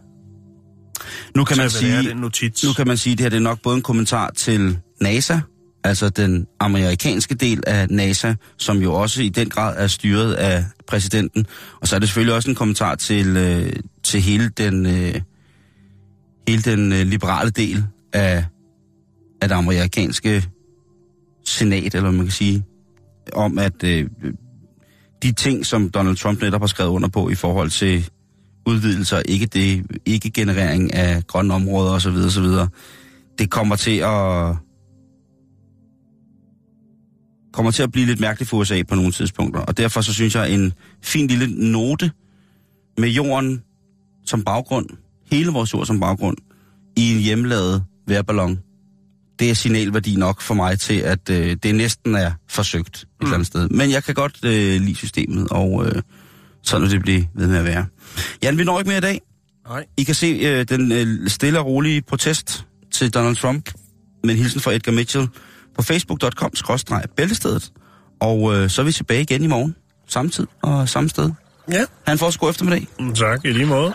Nu kan man sige, nu kan man sige, at det her det er nok både en kommentar til NASA, altså den amerikanske del af NASA, som jo også i den grad er styret af præsidenten. Og så er det selvfølgelig også en kommentar til, øh, til hele den, øh, hele den øh, liberale del af, af det amerikanske senat, eller man kan sige, om at øh, de ting, som Donald Trump netop har skrevet under på i forhold til udvidelser, ikke, det, ikke generering af grønne områder osv., osv., det kommer til at kommer til at blive lidt mærkeligt for USA på nogle tidspunkter. Og derfor så synes jeg, en fin lille note med jorden som baggrund, hele vores jord som baggrund, i en hjemmelavet værballon, det er signalværdi nok for mig til, at øh, det næsten er forsøgt et eller andet sted. Men jeg kan godt øh, lide systemet, og øh, sådan vil det blive ved med at være. Jan, vi når ikke mere i dag. Nej. I kan se øh, den øh, stille og rolige protest til Donald Trump med en hilsen fra Edgar Mitchell på facebook.com-bæltestedet. Og øh, så er vi tilbage igen i morgen. Samme tid og samme sted. Ja. Han får også god eftermiddag. Tak, i lige måde.